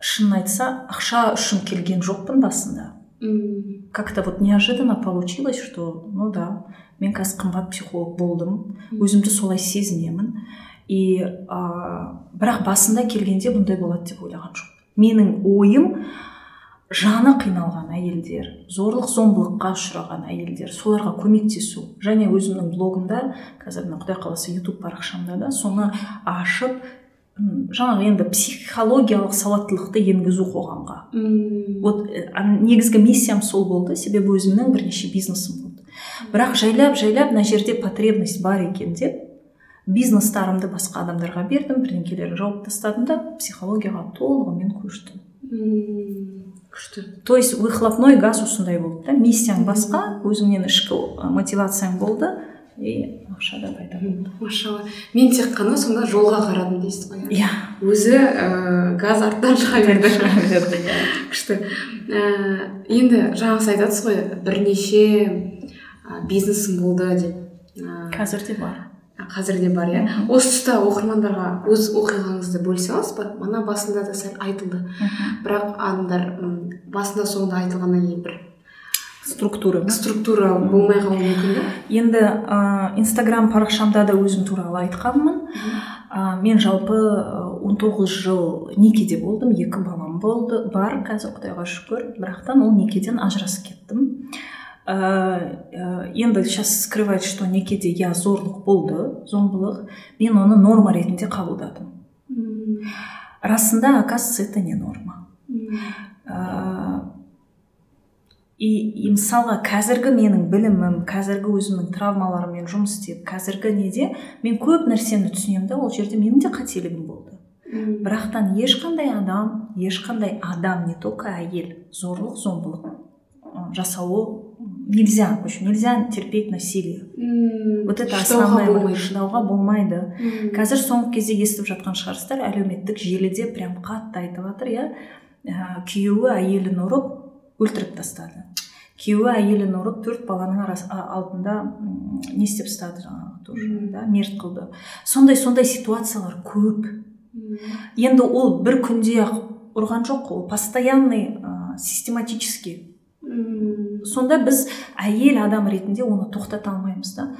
Speaker 2: шынын айтса ақша үшін келген жоқпын басында.
Speaker 1: М,
Speaker 2: как-то вот неожиданно получилось что ну да мен қазір қымбат психолог болдым. Өзімді солай сезінемін. И ә, бірақ басында келгенде бұндай болады деп ойлаған жоқпын. Менің ойым жаны қиналған әйелдер зорлық зомбылыққа ұшыраған әйелдер соларға көмектесу және өзімнің блогымда қазір мына құдай қаласа ютуб парақшамда да соны ашып жаңағы енді психологиялық сауаттылықты енгізу қоғамға.
Speaker 1: М,
Speaker 2: вот э, негізгі миссиям сол болды себебі өзімнің бірнеше бизнесім болды. Бірақ жайлап жайлап мына жерде потребность бар екен деп бизнестарымды басқа адамдарға бердім бірдеңкелерін жауып тастадым да психологияға толығымен көштім.
Speaker 1: Күшті.
Speaker 2: То есть выхлопной газ осындай болды да. Миссияң басқа өзіңнен ішкі мотивацияң болды. И ақша да пайда болды
Speaker 1: машалла мен тек қана сонда жолға қарадым дейсіз ғой иә?
Speaker 2: иә.
Speaker 1: Өзі ә, газ арттан шыға берді.
Speaker 2: Иә.
Speaker 1: күшті. Ә, енді жаңа сіз айтасыз ғой бірнеше бизнесім болды деп ә,
Speaker 2: қазір де бар.
Speaker 1: Қазір де бар иә? Осы тұста оқырмандарға өз оқиғаңызды бөлісе аласыз ба мана басында да сәл айтылды. Бірақ адамдар басында соңында айтылғаннан кейін бір
Speaker 2: структура
Speaker 1: структура болмай қалуы мүмкін да?
Speaker 2: Енді ә, инстаграм парақшамда да өзім туралы айтқанмын. Ә, мен жалпы ә, 19 жыл некеде болдым екі балам болды бар қазір құдайға шүкір. Бірақтан ол некеден ажырасып кеттім. Енді сейчас скрывать что некеде иә зорлық болды зомбылық мен оны норма ретінде қабылдадым. Расында оказывается это не норма. Ә, и, и мысалға қазіргі менің білімім қазіргі өзімнің травмаларыммен жұмыс істеп қазіргі неде мен көп нәрсені түсінемін да ол жерде менің де қателігім болды. Бірақтан ешқандай адам ешқандай адам не только әйел зорлық зомбылық жасауы нельзя в общем нельзя терпеть насилие. Вот это основное шыдауға болмайды қазір соңғы кезде естіп жатқан шығарсыздар әлеуметтік желіде прям қатты айтып жатыр иә? Күйеуі әйелін ұрып өлтіріп тастады. Күйеуі әйелін ұрып төрт баланың арас, алдында не істеп тастады жаңағы тоже да мерт қылды. Сондай сондай ситуациялар көп. Енді ол бір күнде ақ ұрған жоқ ол постоянный ә, систематический сонда біз әйел адам ретінде оны тоқтата алмаймыз да.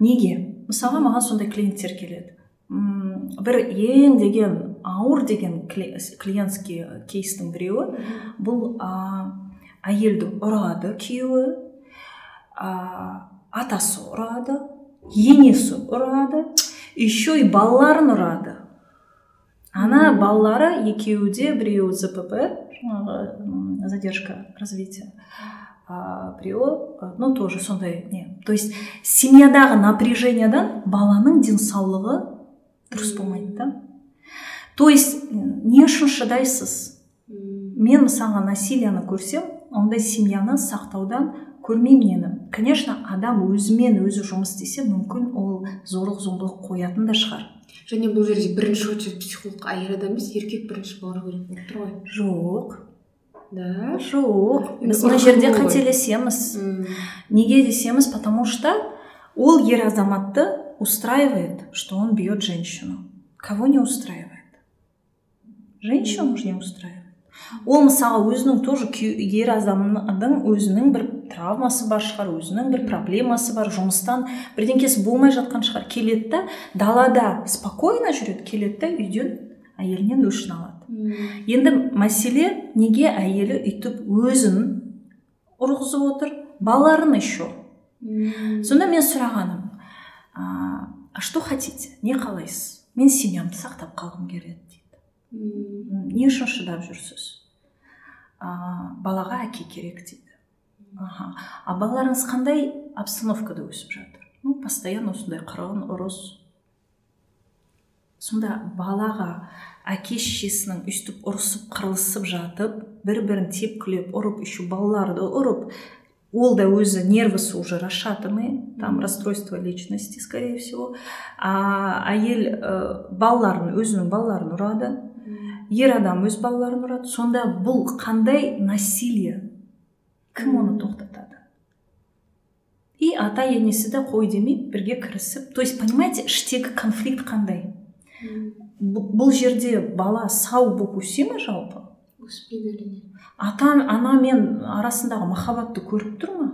Speaker 2: Неге? Мысалға маған сондай клиенттер келеді. Бір ең деген ауыр деген клиентский кейстің біреуі. Бұл ә, әйелді ұрады күйеуі ә, атасы ұрады енесі ұрады еще и балаларын ұрады. Ана балалары екеуі де біреуі зпп жаңағы задержка развития а біреуі ну тоже сондай не то есть семьядағы напряжениядан баланың денсаулығы дұрыс болмайды да. То есть не үшін шыдайсыз. Мен мысалға насилияны көрсем ондай семьяны сақтаудан көрмеймін нені. Конечно адам өзімен өзі жұмыс істесе мүмкін ол зорлық зомбылық қоятын да шығар.
Speaker 1: Және бұл жерде бірінші очередь психолог әйел адам емес еркек бірінші болу керек болып тұр ғой.
Speaker 2: Жоқ.
Speaker 1: Да.
Speaker 2: Жоқ біз мына жерде қателесеміз неге десеміз потому что ол ер азаматты устраивает что он бьет женщину. Кого не устраивает? Женщину не устраивает. Ол мысалы өзінің тоже ер адамның өзінің бір травмасы бар шығар өзінің бір проблемасы бар. Жұмыстан бірдеңкесі болмай жатқан шығар. Келеді да далада спокойно жүреді. Келеді да үйден әйелінен өшін алады. Енді мәселе неге әйелі үйтіп өзін ұрғызып отыр? Балаларын еще сонда мен сұрағаным а что хотите? Не қалайсыз. Мен семьямды сақтап қалғым келеді дейді. Не үшін шыдап жүрсіз? А, балаға әке керек дейді. Аха. А балаларыңыз қандай обстановкада өсіп жатыр? Ну постоянно осындай қырғын ұрыс. Сонда балаға әке шешесінің өйстіп ұрысып қырылысып жатып бір бірін тепкілеп ұрып еще балаларды ұрып ол да өзі нервысы уже расшатанный там расстройство личности скорее всего. А әйел ә, балаларын өзінің балаларын ұрады. Ер адам өз балаларын ұрады. Сонда бұл қандай насилие? Кім оны тоқтатады? И ата енесі де қой демей бірге кірісіп то есть понимаете іштегі конфликт қандай? Бұл жерде бала сау болып өсе ме жалпы
Speaker 1: өспейді әрине
Speaker 2: ата ана мен арасындағы махаббатты көріп тұр ма?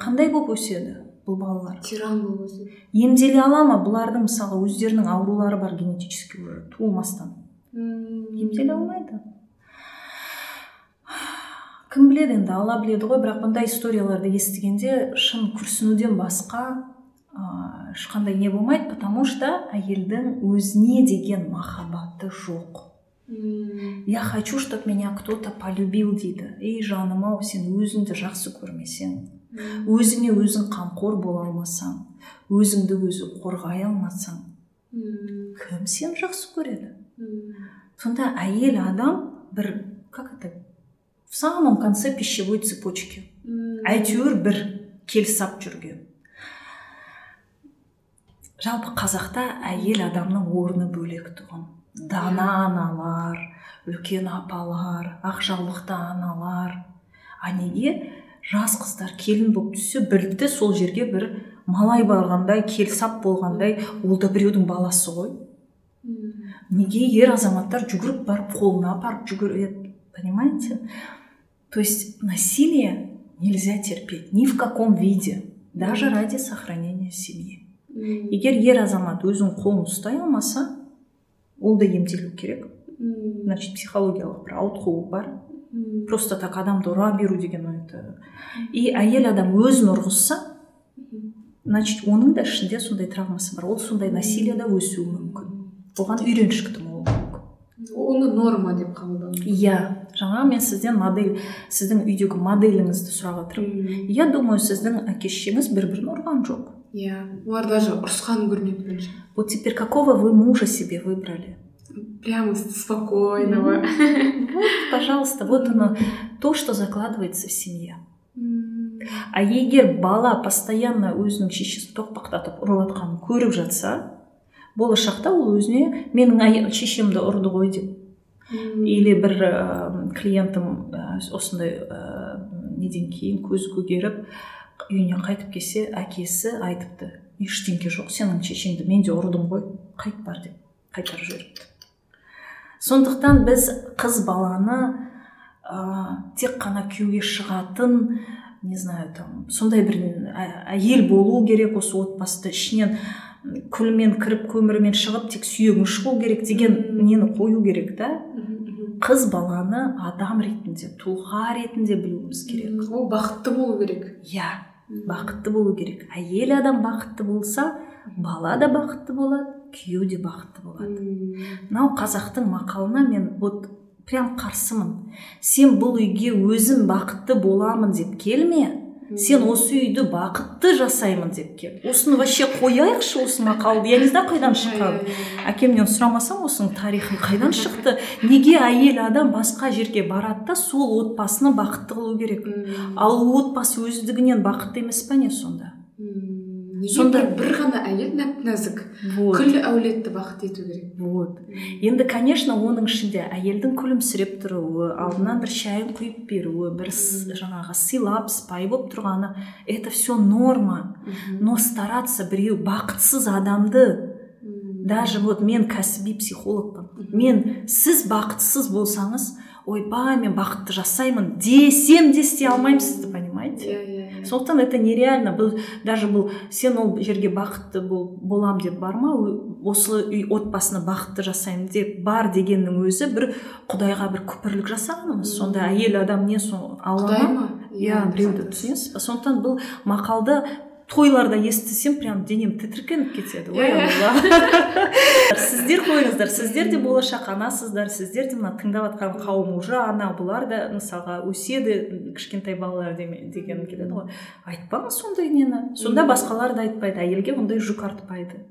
Speaker 2: Қандай болып өседі бұл балалар?
Speaker 1: Тиран болып өседі
Speaker 2: емделе ала ма? Бұлардың мысалы өздерінің аурулары бар генетически уже туылмастан. Емделе алмайды. Кім біледі енді? Алла біледі ғой. Бірақ бұндай историяларды естігенде шын күрсінуден басқа ешқандай не болмайды потому что әйелдің өзіне деген махаббаты жоқ. Я хочу чтобы меня кто то полюбил дейді. Ей жаным ау сен өзіңді жақсы көрмесең. Өзіңе өзің қамқор бола алмасаң өзіңді өзі қорғай алмасаң кім сені жақсы көреді? Сонда әйел адам бір как это в самом конце пищевой цепочки. Әйтеуір бір келісап жүрген. Жалпы қазақта әйел адамның орны бөлек тұғын. Дана аналар үлкен апалар ақ жаулықты аналар. А неге? Жас қыздар келін болып түссе білді сол жерге бір малай барғандай келсап болғандай ол да біреудің баласы ғой. Неге ер азаматтар жүгіріп барып қолына апарып жүгіреді понимаете? То есть насилие нельзя терпеть ни в каком виде, даже ради сохранения семьи. Егер ер азамат өзінің қолын ұстай алмаса ол да емделу керек. Значит психологиялық бір ауытқуы бар. Просто так адамды ұра беру деген это. И әйел адам өзін ұрғызса значит оның да ішінде сондай травмасы бар. Ол сондай насилияда өсуі мүмкін. Оған үйреншікті болуы мүмкін
Speaker 1: оны норма деп қабылдау
Speaker 2: иә. Жаңа мен сізден модель сіздің үйдегі моделіңізді сұрап жатырмын я думаю сіздің әке шешеңіз бір бірін ұрған жоқ.
Speaker 1: Иә олар даже ұрысқанын көрмеппін
Speaker 2: вот теперь какого вы мужа себе выбрали?
Speaker 1: Прямо спокойного.
Speaker 2: Вот пожалуйста вот оно то что закладывается в семье. А егер бала постоянно өзінің шешесін тоқпақтатып ұрып жатқанын көріп жатса болашақта ол өзіне менің шешемді ұрды ғой деп. Или бір ә, клиентім ә, осындай ә, неден кейін көзі көгеріп үйіне қайтып келсе әкесі айтыпты ештеңке жоқ сенің шешеңді мен де ұрдым ғой қайт бар деп қайтарып жіберіпті сондықтан біз қыз баланы ә, тек қана күйеуге шығатын не знаю там сондай бір әйел болу керек осы отбасыда ішінен күлмен кіріп көмірмен шығып тек сүйегің шығу керек деген нені қою керек та? Қыз баланы адам ретінде тұлға ретінде білуіміз керек.
Speaker 1: Ол бақытты болу керек.
Speaker 2: Иә. Бақытты болу керек. Әйел адам бақытты болса бала да бақытты болады күйеу де бақытты болады. Мынау қазақтың мақалына мен вот прям қарсымын. Сен бұл үйге өзім бақытты боламын деп келме? Сен осы үйді бақытты жасаймын деп кел. Осыны вообще қояйықшы осы мақалды. Я не знаю қайдан шыққан. Әкемнен сұрамасам осының тарихы қайдан шықты? Неге әйел адам басқа жерге барады да сол отбасыны бақытты қылу керек? Ал отбасы өздігінен бақытты емес па не сонда?
Speaker 1: Сонда бір ғана әйел нәп нәзік? Вот. күллі әулетті бақытты ету керек.
Speaker 2: Вот. Енді конечно оның ішінде әйелдің күлімсіреп тұруы алдынан бір шайын құйып беруі бір жаңағы сыйлап сыпайы болып тұрғаны это все норма. Но стараться біреу бақытсыз адамды даже вот мен кәсіби психологпын. Мен сіз бақытсыз болсаңыз ойбай мен бақытты жасаймын десем де істей алмаймын сізді понимаете?
Speaker 1: Иә иә.
Speaker 2: Сондықтан это нереально. Бұл даже бұл сен ол жерге бақытты бол, болам деп барма осы үй отбасыны бақытты жасаймын деп бар дегеннің өзі бір құдайға бір күпірлік жасағанымыз. Сонда әйел адам не сол
Speaker 1: алла ма?
Speaker 2: Иә біреуді түсінесіз ба сондықтан бұл мақалды тойларда естісем прям денем тітіркеніп кетеді ой алла сіздер қойыңыздар сіздер де болашақ анасыздар сіздер де мына тыңдап жатқан қауым уже ана бұлар да мысалға өседі кішкентай балалар деген келеді ғой. Айтпаңыз сондай нені? Сонда басқалар да айтпайды әйелге ондай жүк артпайды.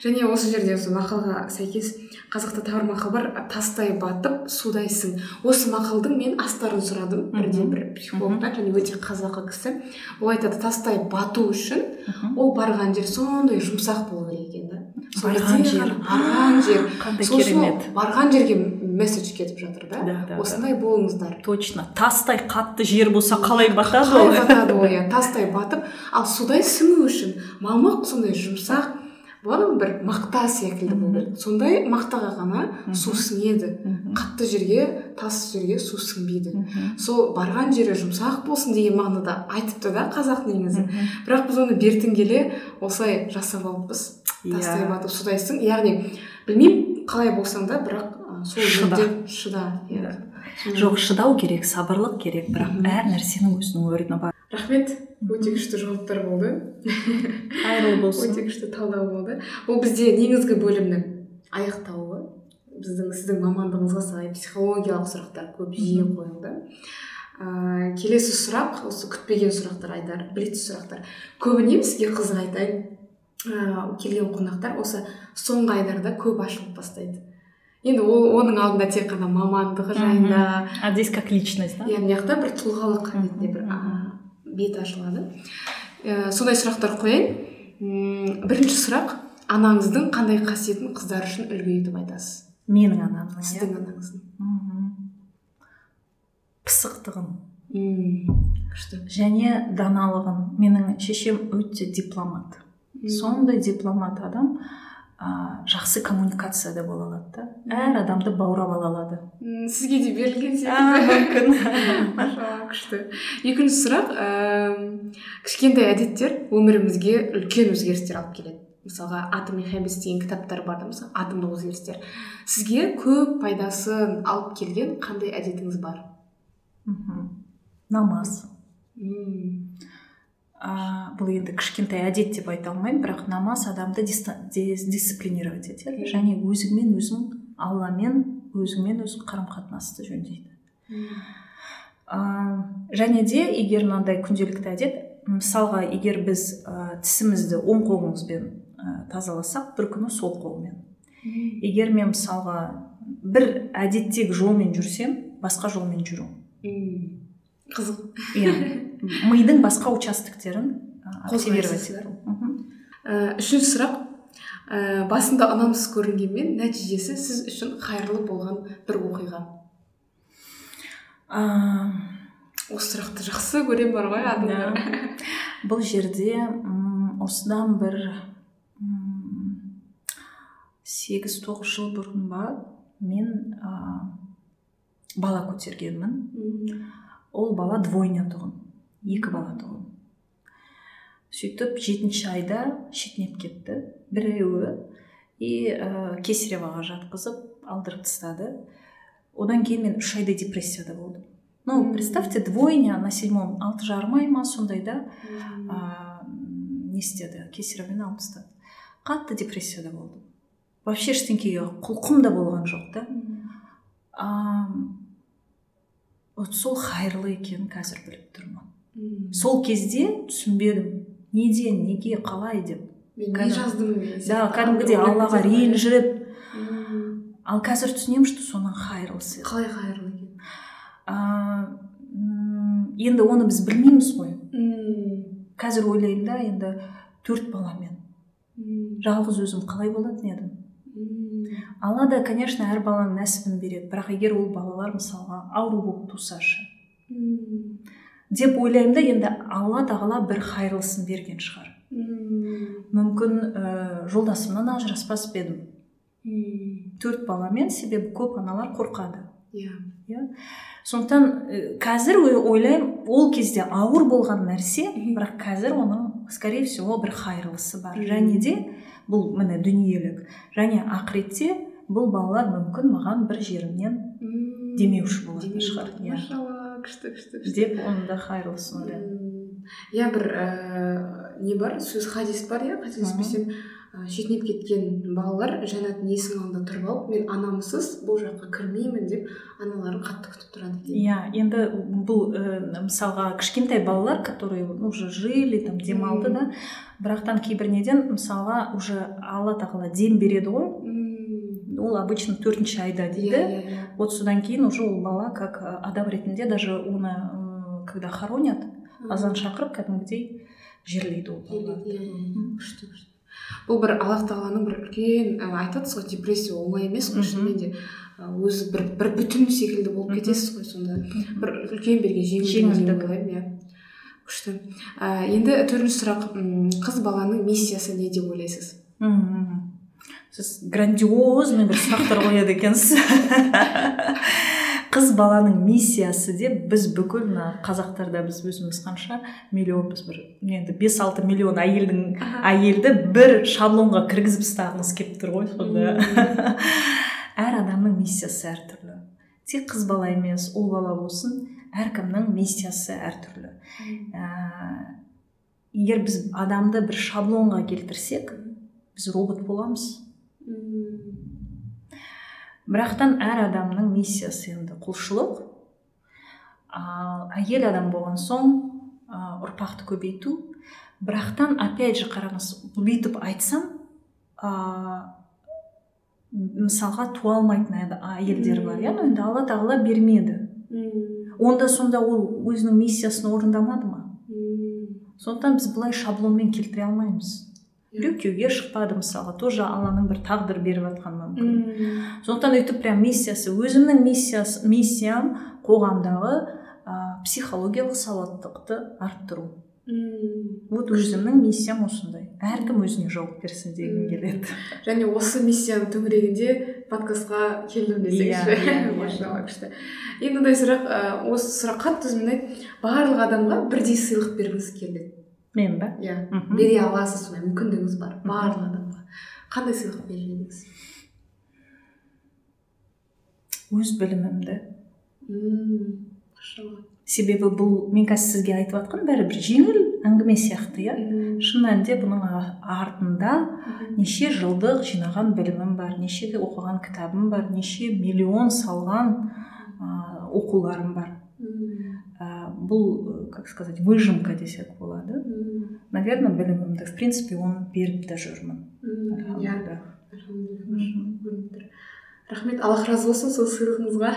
Speaker 1: Және осы жерде осы мақалға сәйкес қазақта тағы бір мақал бар тастай батып судайсың осы мақалдың мен астарын сұрадым. Бірден бір психологтан және өте қазақы кісі. Ол айтады тастай бату үшін ол барған жер сондай жұмсақ болу керек екен да.
Speaker 2: Барған жер.
Speaker 1: барған жер.
Speaker 2: Қандай керемет.
Speaker 1: барған жерге месседж кетіп жатыр да.
Speaker 2: Да, да
Speaker 1: осындай болыңыздар.
Speaker 2: Точно. Тастай қатты жер болса қалай батады ол
Speaker 1: батады ғой иә. Тастай батып ал судай сіңу үшін мамық сондай жұмсақ болады ғой бір мақта секілді болу керек сондай мақтаға ғана су сіңеді. Қатты жерге тас жерге су сіңбейді. Сол барған жері жұмсақ болсын деген мағынада айтыпты да қазақ негізі. Бірақ біз оны бертін келе осылай жасап алыппыз тастай иә. батып судайсың яғни білмеймін қалай болсаң да бірақ сол
Speaker 2: шыда.
Speaker 1: шыда иә.
Speaker 2: Жоқ шыдау керек сабырлық керек бірақ әр нәрсенің өзінің орны бар.
Speaker 1: Рахмет өте күшті жауаптар болды
Speaker 2: қайырлы болсын
Speaker 1: өте күшті талдау болды бұл бізде негізгі бөлімнің аяқталуы біздің сіздің мамандығыңызға сай психологиялық сұрақтар көп жиі қойылды ә, келесі сұрақ осы күтпеген сұрақтар айдар блиц сұрақтар көбіне бізге қызық айтайын ә, келген қонақтар осы соңғы айдарда көп ашылып бастайды енді ол оның алдында тек қана мамандығы жайында
Speaker 2: а здесь как личность да
Speaker 1: иә мына жақта бір тұлғалық ретінде бір бет ашылады. Ә, сондай сұрақтар қояйын. Бірінші сұрақ анаңыздың қандай қасиетін қыздар үшін үлгі етіп айтасыз?
Speaker 2: Менің анамның
Speaker 1: сіздің анаңыздың.
Speaker 2: Пысықтығын
Speaker 1: күшті.
Speaker 2: Және даналығын менің шешем өте дипломат. Сондай дипломат адам ә, жақсы коммуникацияда бола алады да. Әр адамды баурап ала алады.
Speaker 1: Сізге де берілген
Speaker 2: секілді.
Speaker 1: мүмкін. Күшті. Екінші сұрақ ә, кішкентай әдеттер өмірімізге үлкен өзгерістер алып келеді. Мысалға атом хаббис деген кітаптар бар да мысалы атомдық өзгерістер. Сізге көп пайдасын алып келген қандай әдетіңіз бар?
Speaker 2: Намаз. Ә, бұл енді кішкентай әдет деп айта алмаймын бірақ намаз адамды дисциплинировать етеді. Және өзіңмен өзің алламен өзіңмен өзің қарым қатынасты жөндейді ә, және де егер мынандай күнделікті әдет мысалға егер біз ә, тісімізді оң қолымызбен ә, тазаласақ бір күні сол қолмен. Егер мен мысалға бір әдеттегі жолмен жүрсем басқа жолмен жүру.
Speaker 1: Қызық.
Speaker 2: Иә. мидың басқа участоктерін
Speaker 1: активировать үшінші сұрақ. Ә, басында ұнамсыз көрінгенмен нәтижесі сіз үшін қайырлы болған бір оқиға.
Speaker 2: Ә...
Speaker 1: осы сұрақты жақсы көремін бар ғой адамдар
Speaker 2: бұл жерде осыдан бір сегіз тоғыз жыл бұрын ба мен ә, бала көтергенмін. Ол бала двойня тұғын. Екі бала тұғын сөйтіп жетінші айда шетінеп кетті біреуі. И ә, кесареваға жатқызып алдырып тастады. Одан кейін мен үш айдай депрессияда болдым. Ну представьте двойня на седьмом. Алты жарым ай ма сондай да? Ә, не істеді кесаревамен алып тастады. Қатты депрессияда болдым. Вообще ештеңкеге құлқым да болған жоқ та а, вот сол қайырлы екенін қазір біліп тұрмын. Сол кезде түсінбедім. Неден неге қалай деп.
Speaker 1: Мен не жаздым
Speaker 2: да кәдімгідей аллаға ренжіп. ал қазір түсінемін что соның қайырлысы
Speaker 1: қалай қайырлы екен?
Speaker 2: Енді оны біз білмейміз ғой. Қазір ойлаймын да енді төрт баламен. Жалғыз өзім қалай болатын едім? Алла да конечно әр баланың нәсібін береді. Бірақ егер ол балалар мысалға ауру болып тусашы деп ойлаймын да енді алла тағала бір қайырлысын берген шығар. Мүмкін ә, жолдасымнан ажыраспас па едім? Төрт баламен себебі көп аналар қорқады.
Speaker 1: Иә.
Speaker 2: Иә. Сондықтан ә, қазір ойлаймын ол кезде ауыр болған нәрсе бірақ қазір оның скорее всего бір қайырлысы бар. Және де бұл міне дүниелік және ақыретте бұл балалар мүмкін маған бір жерімнен демеуші болатын шығар
Speaker 1: иә. Күшті күшті күшті
Speaker 2: деп оның да қайырлысын ойлаймын
Speaker 1: иә бір ііі не бар сөз хадис бар иә қателеспесем шетінеп кеткен балалар жәннаттың есігінің алдында тұрып алып мен анамсыз бұл жаққа кірмеймін деп аналарын қатты күтіп тұрады екен.
Speaker 2: Иә енді бұл ә, мысалға кішкентай балалар которые уже жили там демалды да бірақтан кейбір неден мысалға уже алла тағала дем береді ғой. Ол обычно төртінші айда дейді.
Speaker 1: иә иә. Иә
Speaker 2: вот содан кейін уже ол бала как адам ретінде даже оны когда хоронят азан шақырып кәдімгідей жерлейді ол балаларды
Speaker 1: күшті күшті. Бұл бір аллах тағаланың бір үлкен айтады ғой депрессия оңай емес қой шынымен де. Өзі бір бір бүтін секілді болып кетесіз ғой сонда. Бір үлкен берген жеңілдік. ойлаймын иә. Күшті. Енді төртінші сұрақ қыз баланың миссиясы не деп ойлайсыз?
Speaker 2: Сіз грандиозный бір сұрақтар қояды екенсіз. Қыз баланың миссиясы деп біз бүкіл мына қазақтарда біз өзіміз қанша миллионбыз бір енді бес алты миллион әйелдің әйелді бір шаблонға кіргізіп тастағымыз келіп тұр ғой сонда. Әр адамның миссиясы әртүрлі. Тек қыз бала емес ұл бала болсын әркімнің миссиясы әртүрлі. Ә, егер біз адамды бір шаблонға келтірсек біз робот боламыз. Бірақтан әр адамның миссиясы енді құлшылық. Ал әйел адам болған соң ә, ұрпақты көбейту. Бірақтан опять же қараңыз бүйтіп айтсам ә, мысалға туа алмайтын әйелдер бар иә енді алла тағала бермеді. Онда сонда ол өзінің миссиясын орындамады ма? Сондықтан біз былай шаблонмен келтіре алмаймыз. Біреу күйеуге шықпады мысалға тоже алланың бір тағдыр беріп жатқан мүмкін. Сондықтан өйтіп прям миссиясы өзімнің миссиясы миссиям қоғамдағы ә, психологиялық сауаттылықты арттыру. Вот өзімнің миссиям осындай. Әркім өзіне жауап берсін дегім келеді.
Speaker 1: Және осы миссияның төңірегінде подкастқа келдім десеңізші. иә машалла күшті. Енді мындай сұрақ осы сұрақ қатты ұнайды. Барлық адамға бірдей сыйлық бергіңіз келеді.
Speaker 2: Мен ба
Speaker 1: иә. Бере аласыз сондай мүмкіндігіңіз бар барлық адамға қандай сыйлық берер едіңіз
Speaker 2: өз білімімді. Себебі бұл мен қазір сізге айтып жатқан бәрі бір жеңіл әңгіме сияқты иә? Шын мәнінде бұның артында неше жылдық жинаған білімім бар неше оқыған кітабым бар неше миллион салған оқуларым бар. Бұл как сказать выжимка десек болады наверное білімімді в принципе оны беріп те жүрмін
Speaker 1: рахмет аллах разы болсын сол сыйлығыңызға.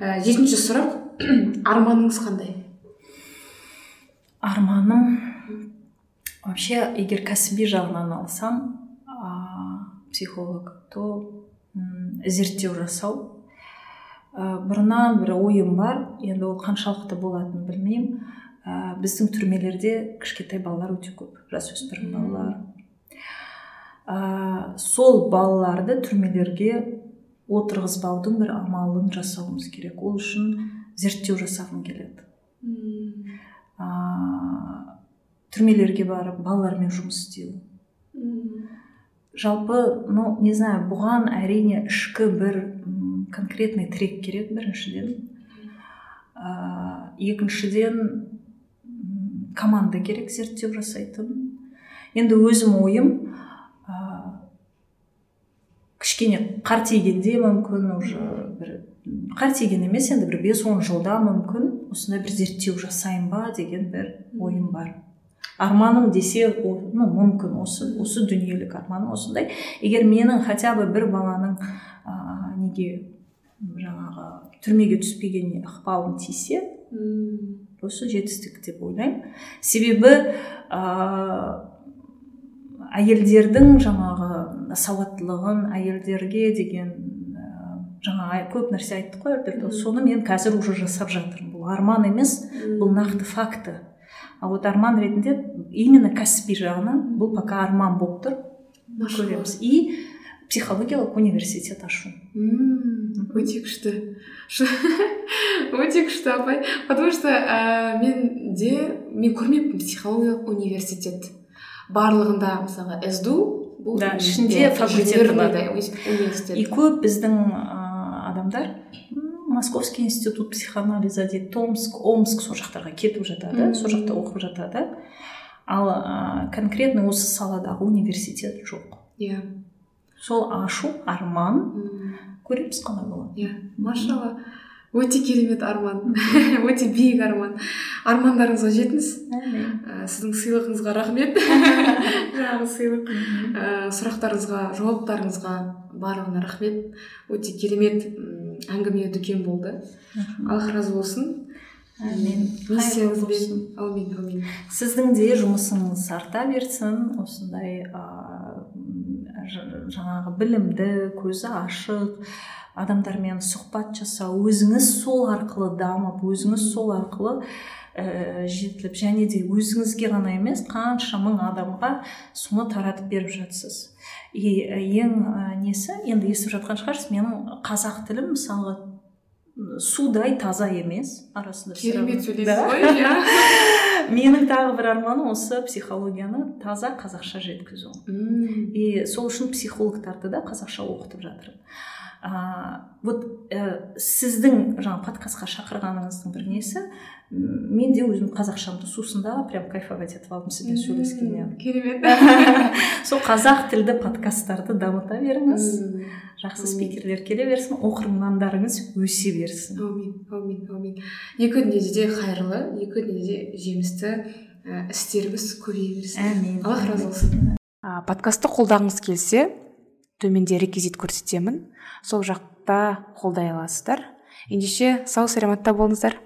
Speaker 1: Ә, жетінші сұрақ. Арманыңыз қандай?
Speaker 2: Арманым. Вообще егер кәсіби жағынан алсам психолог то зерттеу жасау ә, бұрыннан бір ойым бар енді ол қаншалықты болатынын білмеймін. Ә, біздің түрмелерде кішкентай балалар өте көп жасөспірім балалар. Ә, сол балаларды түрмелерге отырғызбаудың бір амалын жасауымыз керек. Ол үшін зерттеу жасағым келеді. Ә, түрмелерге барып балалармен жұмыс істеу. Жалпы ну не знаю бұған әрине ішкі бір конкретный трек керек біріншіден ә, екіншіден команда керек зерттеу жасайтын. Енді өзім ойым кішкене қартейгенде мүмкін уже бір қартейген емес енді бір бес он жылда мүмкін осындай бір зерттеу жасайын ба деген бір ойым бар. Арманым десе ну мүмкін осы осы дүниелік арманым осындай. Егер менің хотя бы бір баланың ә, неге жаңағы түрмеге түспегеніне ықпалым тисе осы жетістік деп ойлаймын. Себебі ә, әйелдердің жаңағы сауаттылығын әйелдерге деген жаңа көп нәрсе айттық қой Альберто соны мен қазір уже жасап жатырмын. Бұл арман емес бұл нақты факті а вот арман ретінде именно кәсіби жағынан бұл пока арман болып тұр. Көреміз. И психологиялық университет ашу
Speaker 1: өте күшті өте күшті апай потому что ә, менде мен көрмеппін психологиялық университет барлығында мысалға сду
Speaker 2: бұл да ішінде факультеті бар. и көп біздің ә, адамдар московский институт психоанализа дейді томск омск сол жақтарға кетіп жатады сол жақта оқып жатады. Ал ә, конкретно осы саладағы университет жоқ.
Speaker 1: Иә.
Speaker 2: Сол ашу арман көреміз қалай болады
Speaker 1: иә машалла өте керемет арман. Өте биік арман. Армандарыңызға жетіңіз. Ә, сіздің сыйлығыңызға рахмет. Жаңағы сыйлық. Ә, сұрақтарыңызға жауаптарыңызға барлығына рахмет. Өте керемет әңгіме дүкен болды. Аллах разы болсын.
Speaker 2: Әмин.
Speaker 1: Әумин әумин
Speaker 2: сіздің де жұмысыңыз арта берсін. Осындай жаңағы білімді көзі ашық адамдармен сұхбат жасау өзіңіз сол арқылы дамып өзіңіз сол арқылы ә, жетіліп және де өзіңізге ғана емес қанша мың адамға соны таратып беріп жатсыз. И ең ә, несі? Енді естіп жатқан шығарсыз менің қазақ тілім мысалға судай таза емес арасында
Speaker 1: керемет сөйлейсіз ғой иә.
Speaker 2: менің тағы бір арманым осы психологияны таза қазақша жеткізу. И сол үшін психологтарды да қазақша оқытып жатырмын. Вот ә, сіздің жаңағы подкастқа шақырғаныңыздың бір несі мен де өзім қазақшамды сусындап прям кайфовать етіп алдым сізбен сөйлескеннен
Speaker 1: керемет.
Speaker 2: Сол қазақ тілді подкасттарды дамыта беріңіз. Жақсы спикерлер келе берсін оқырмандарыңыз өсе берсін.
Speaker 1: Әумин әумин әумин екі дүниеде де қайырлы екі дүниеде де жемісті ә, істеріңіз көбейе берсін.
Speaker 2: Әмин
Speaker 1: аллах разы болсын. Подкастты қолдағыңыз келсе төменде реквизит көрсетемін. Сол жақта қолдай аласыздар. Ендеше сау саламатта болыңыздар.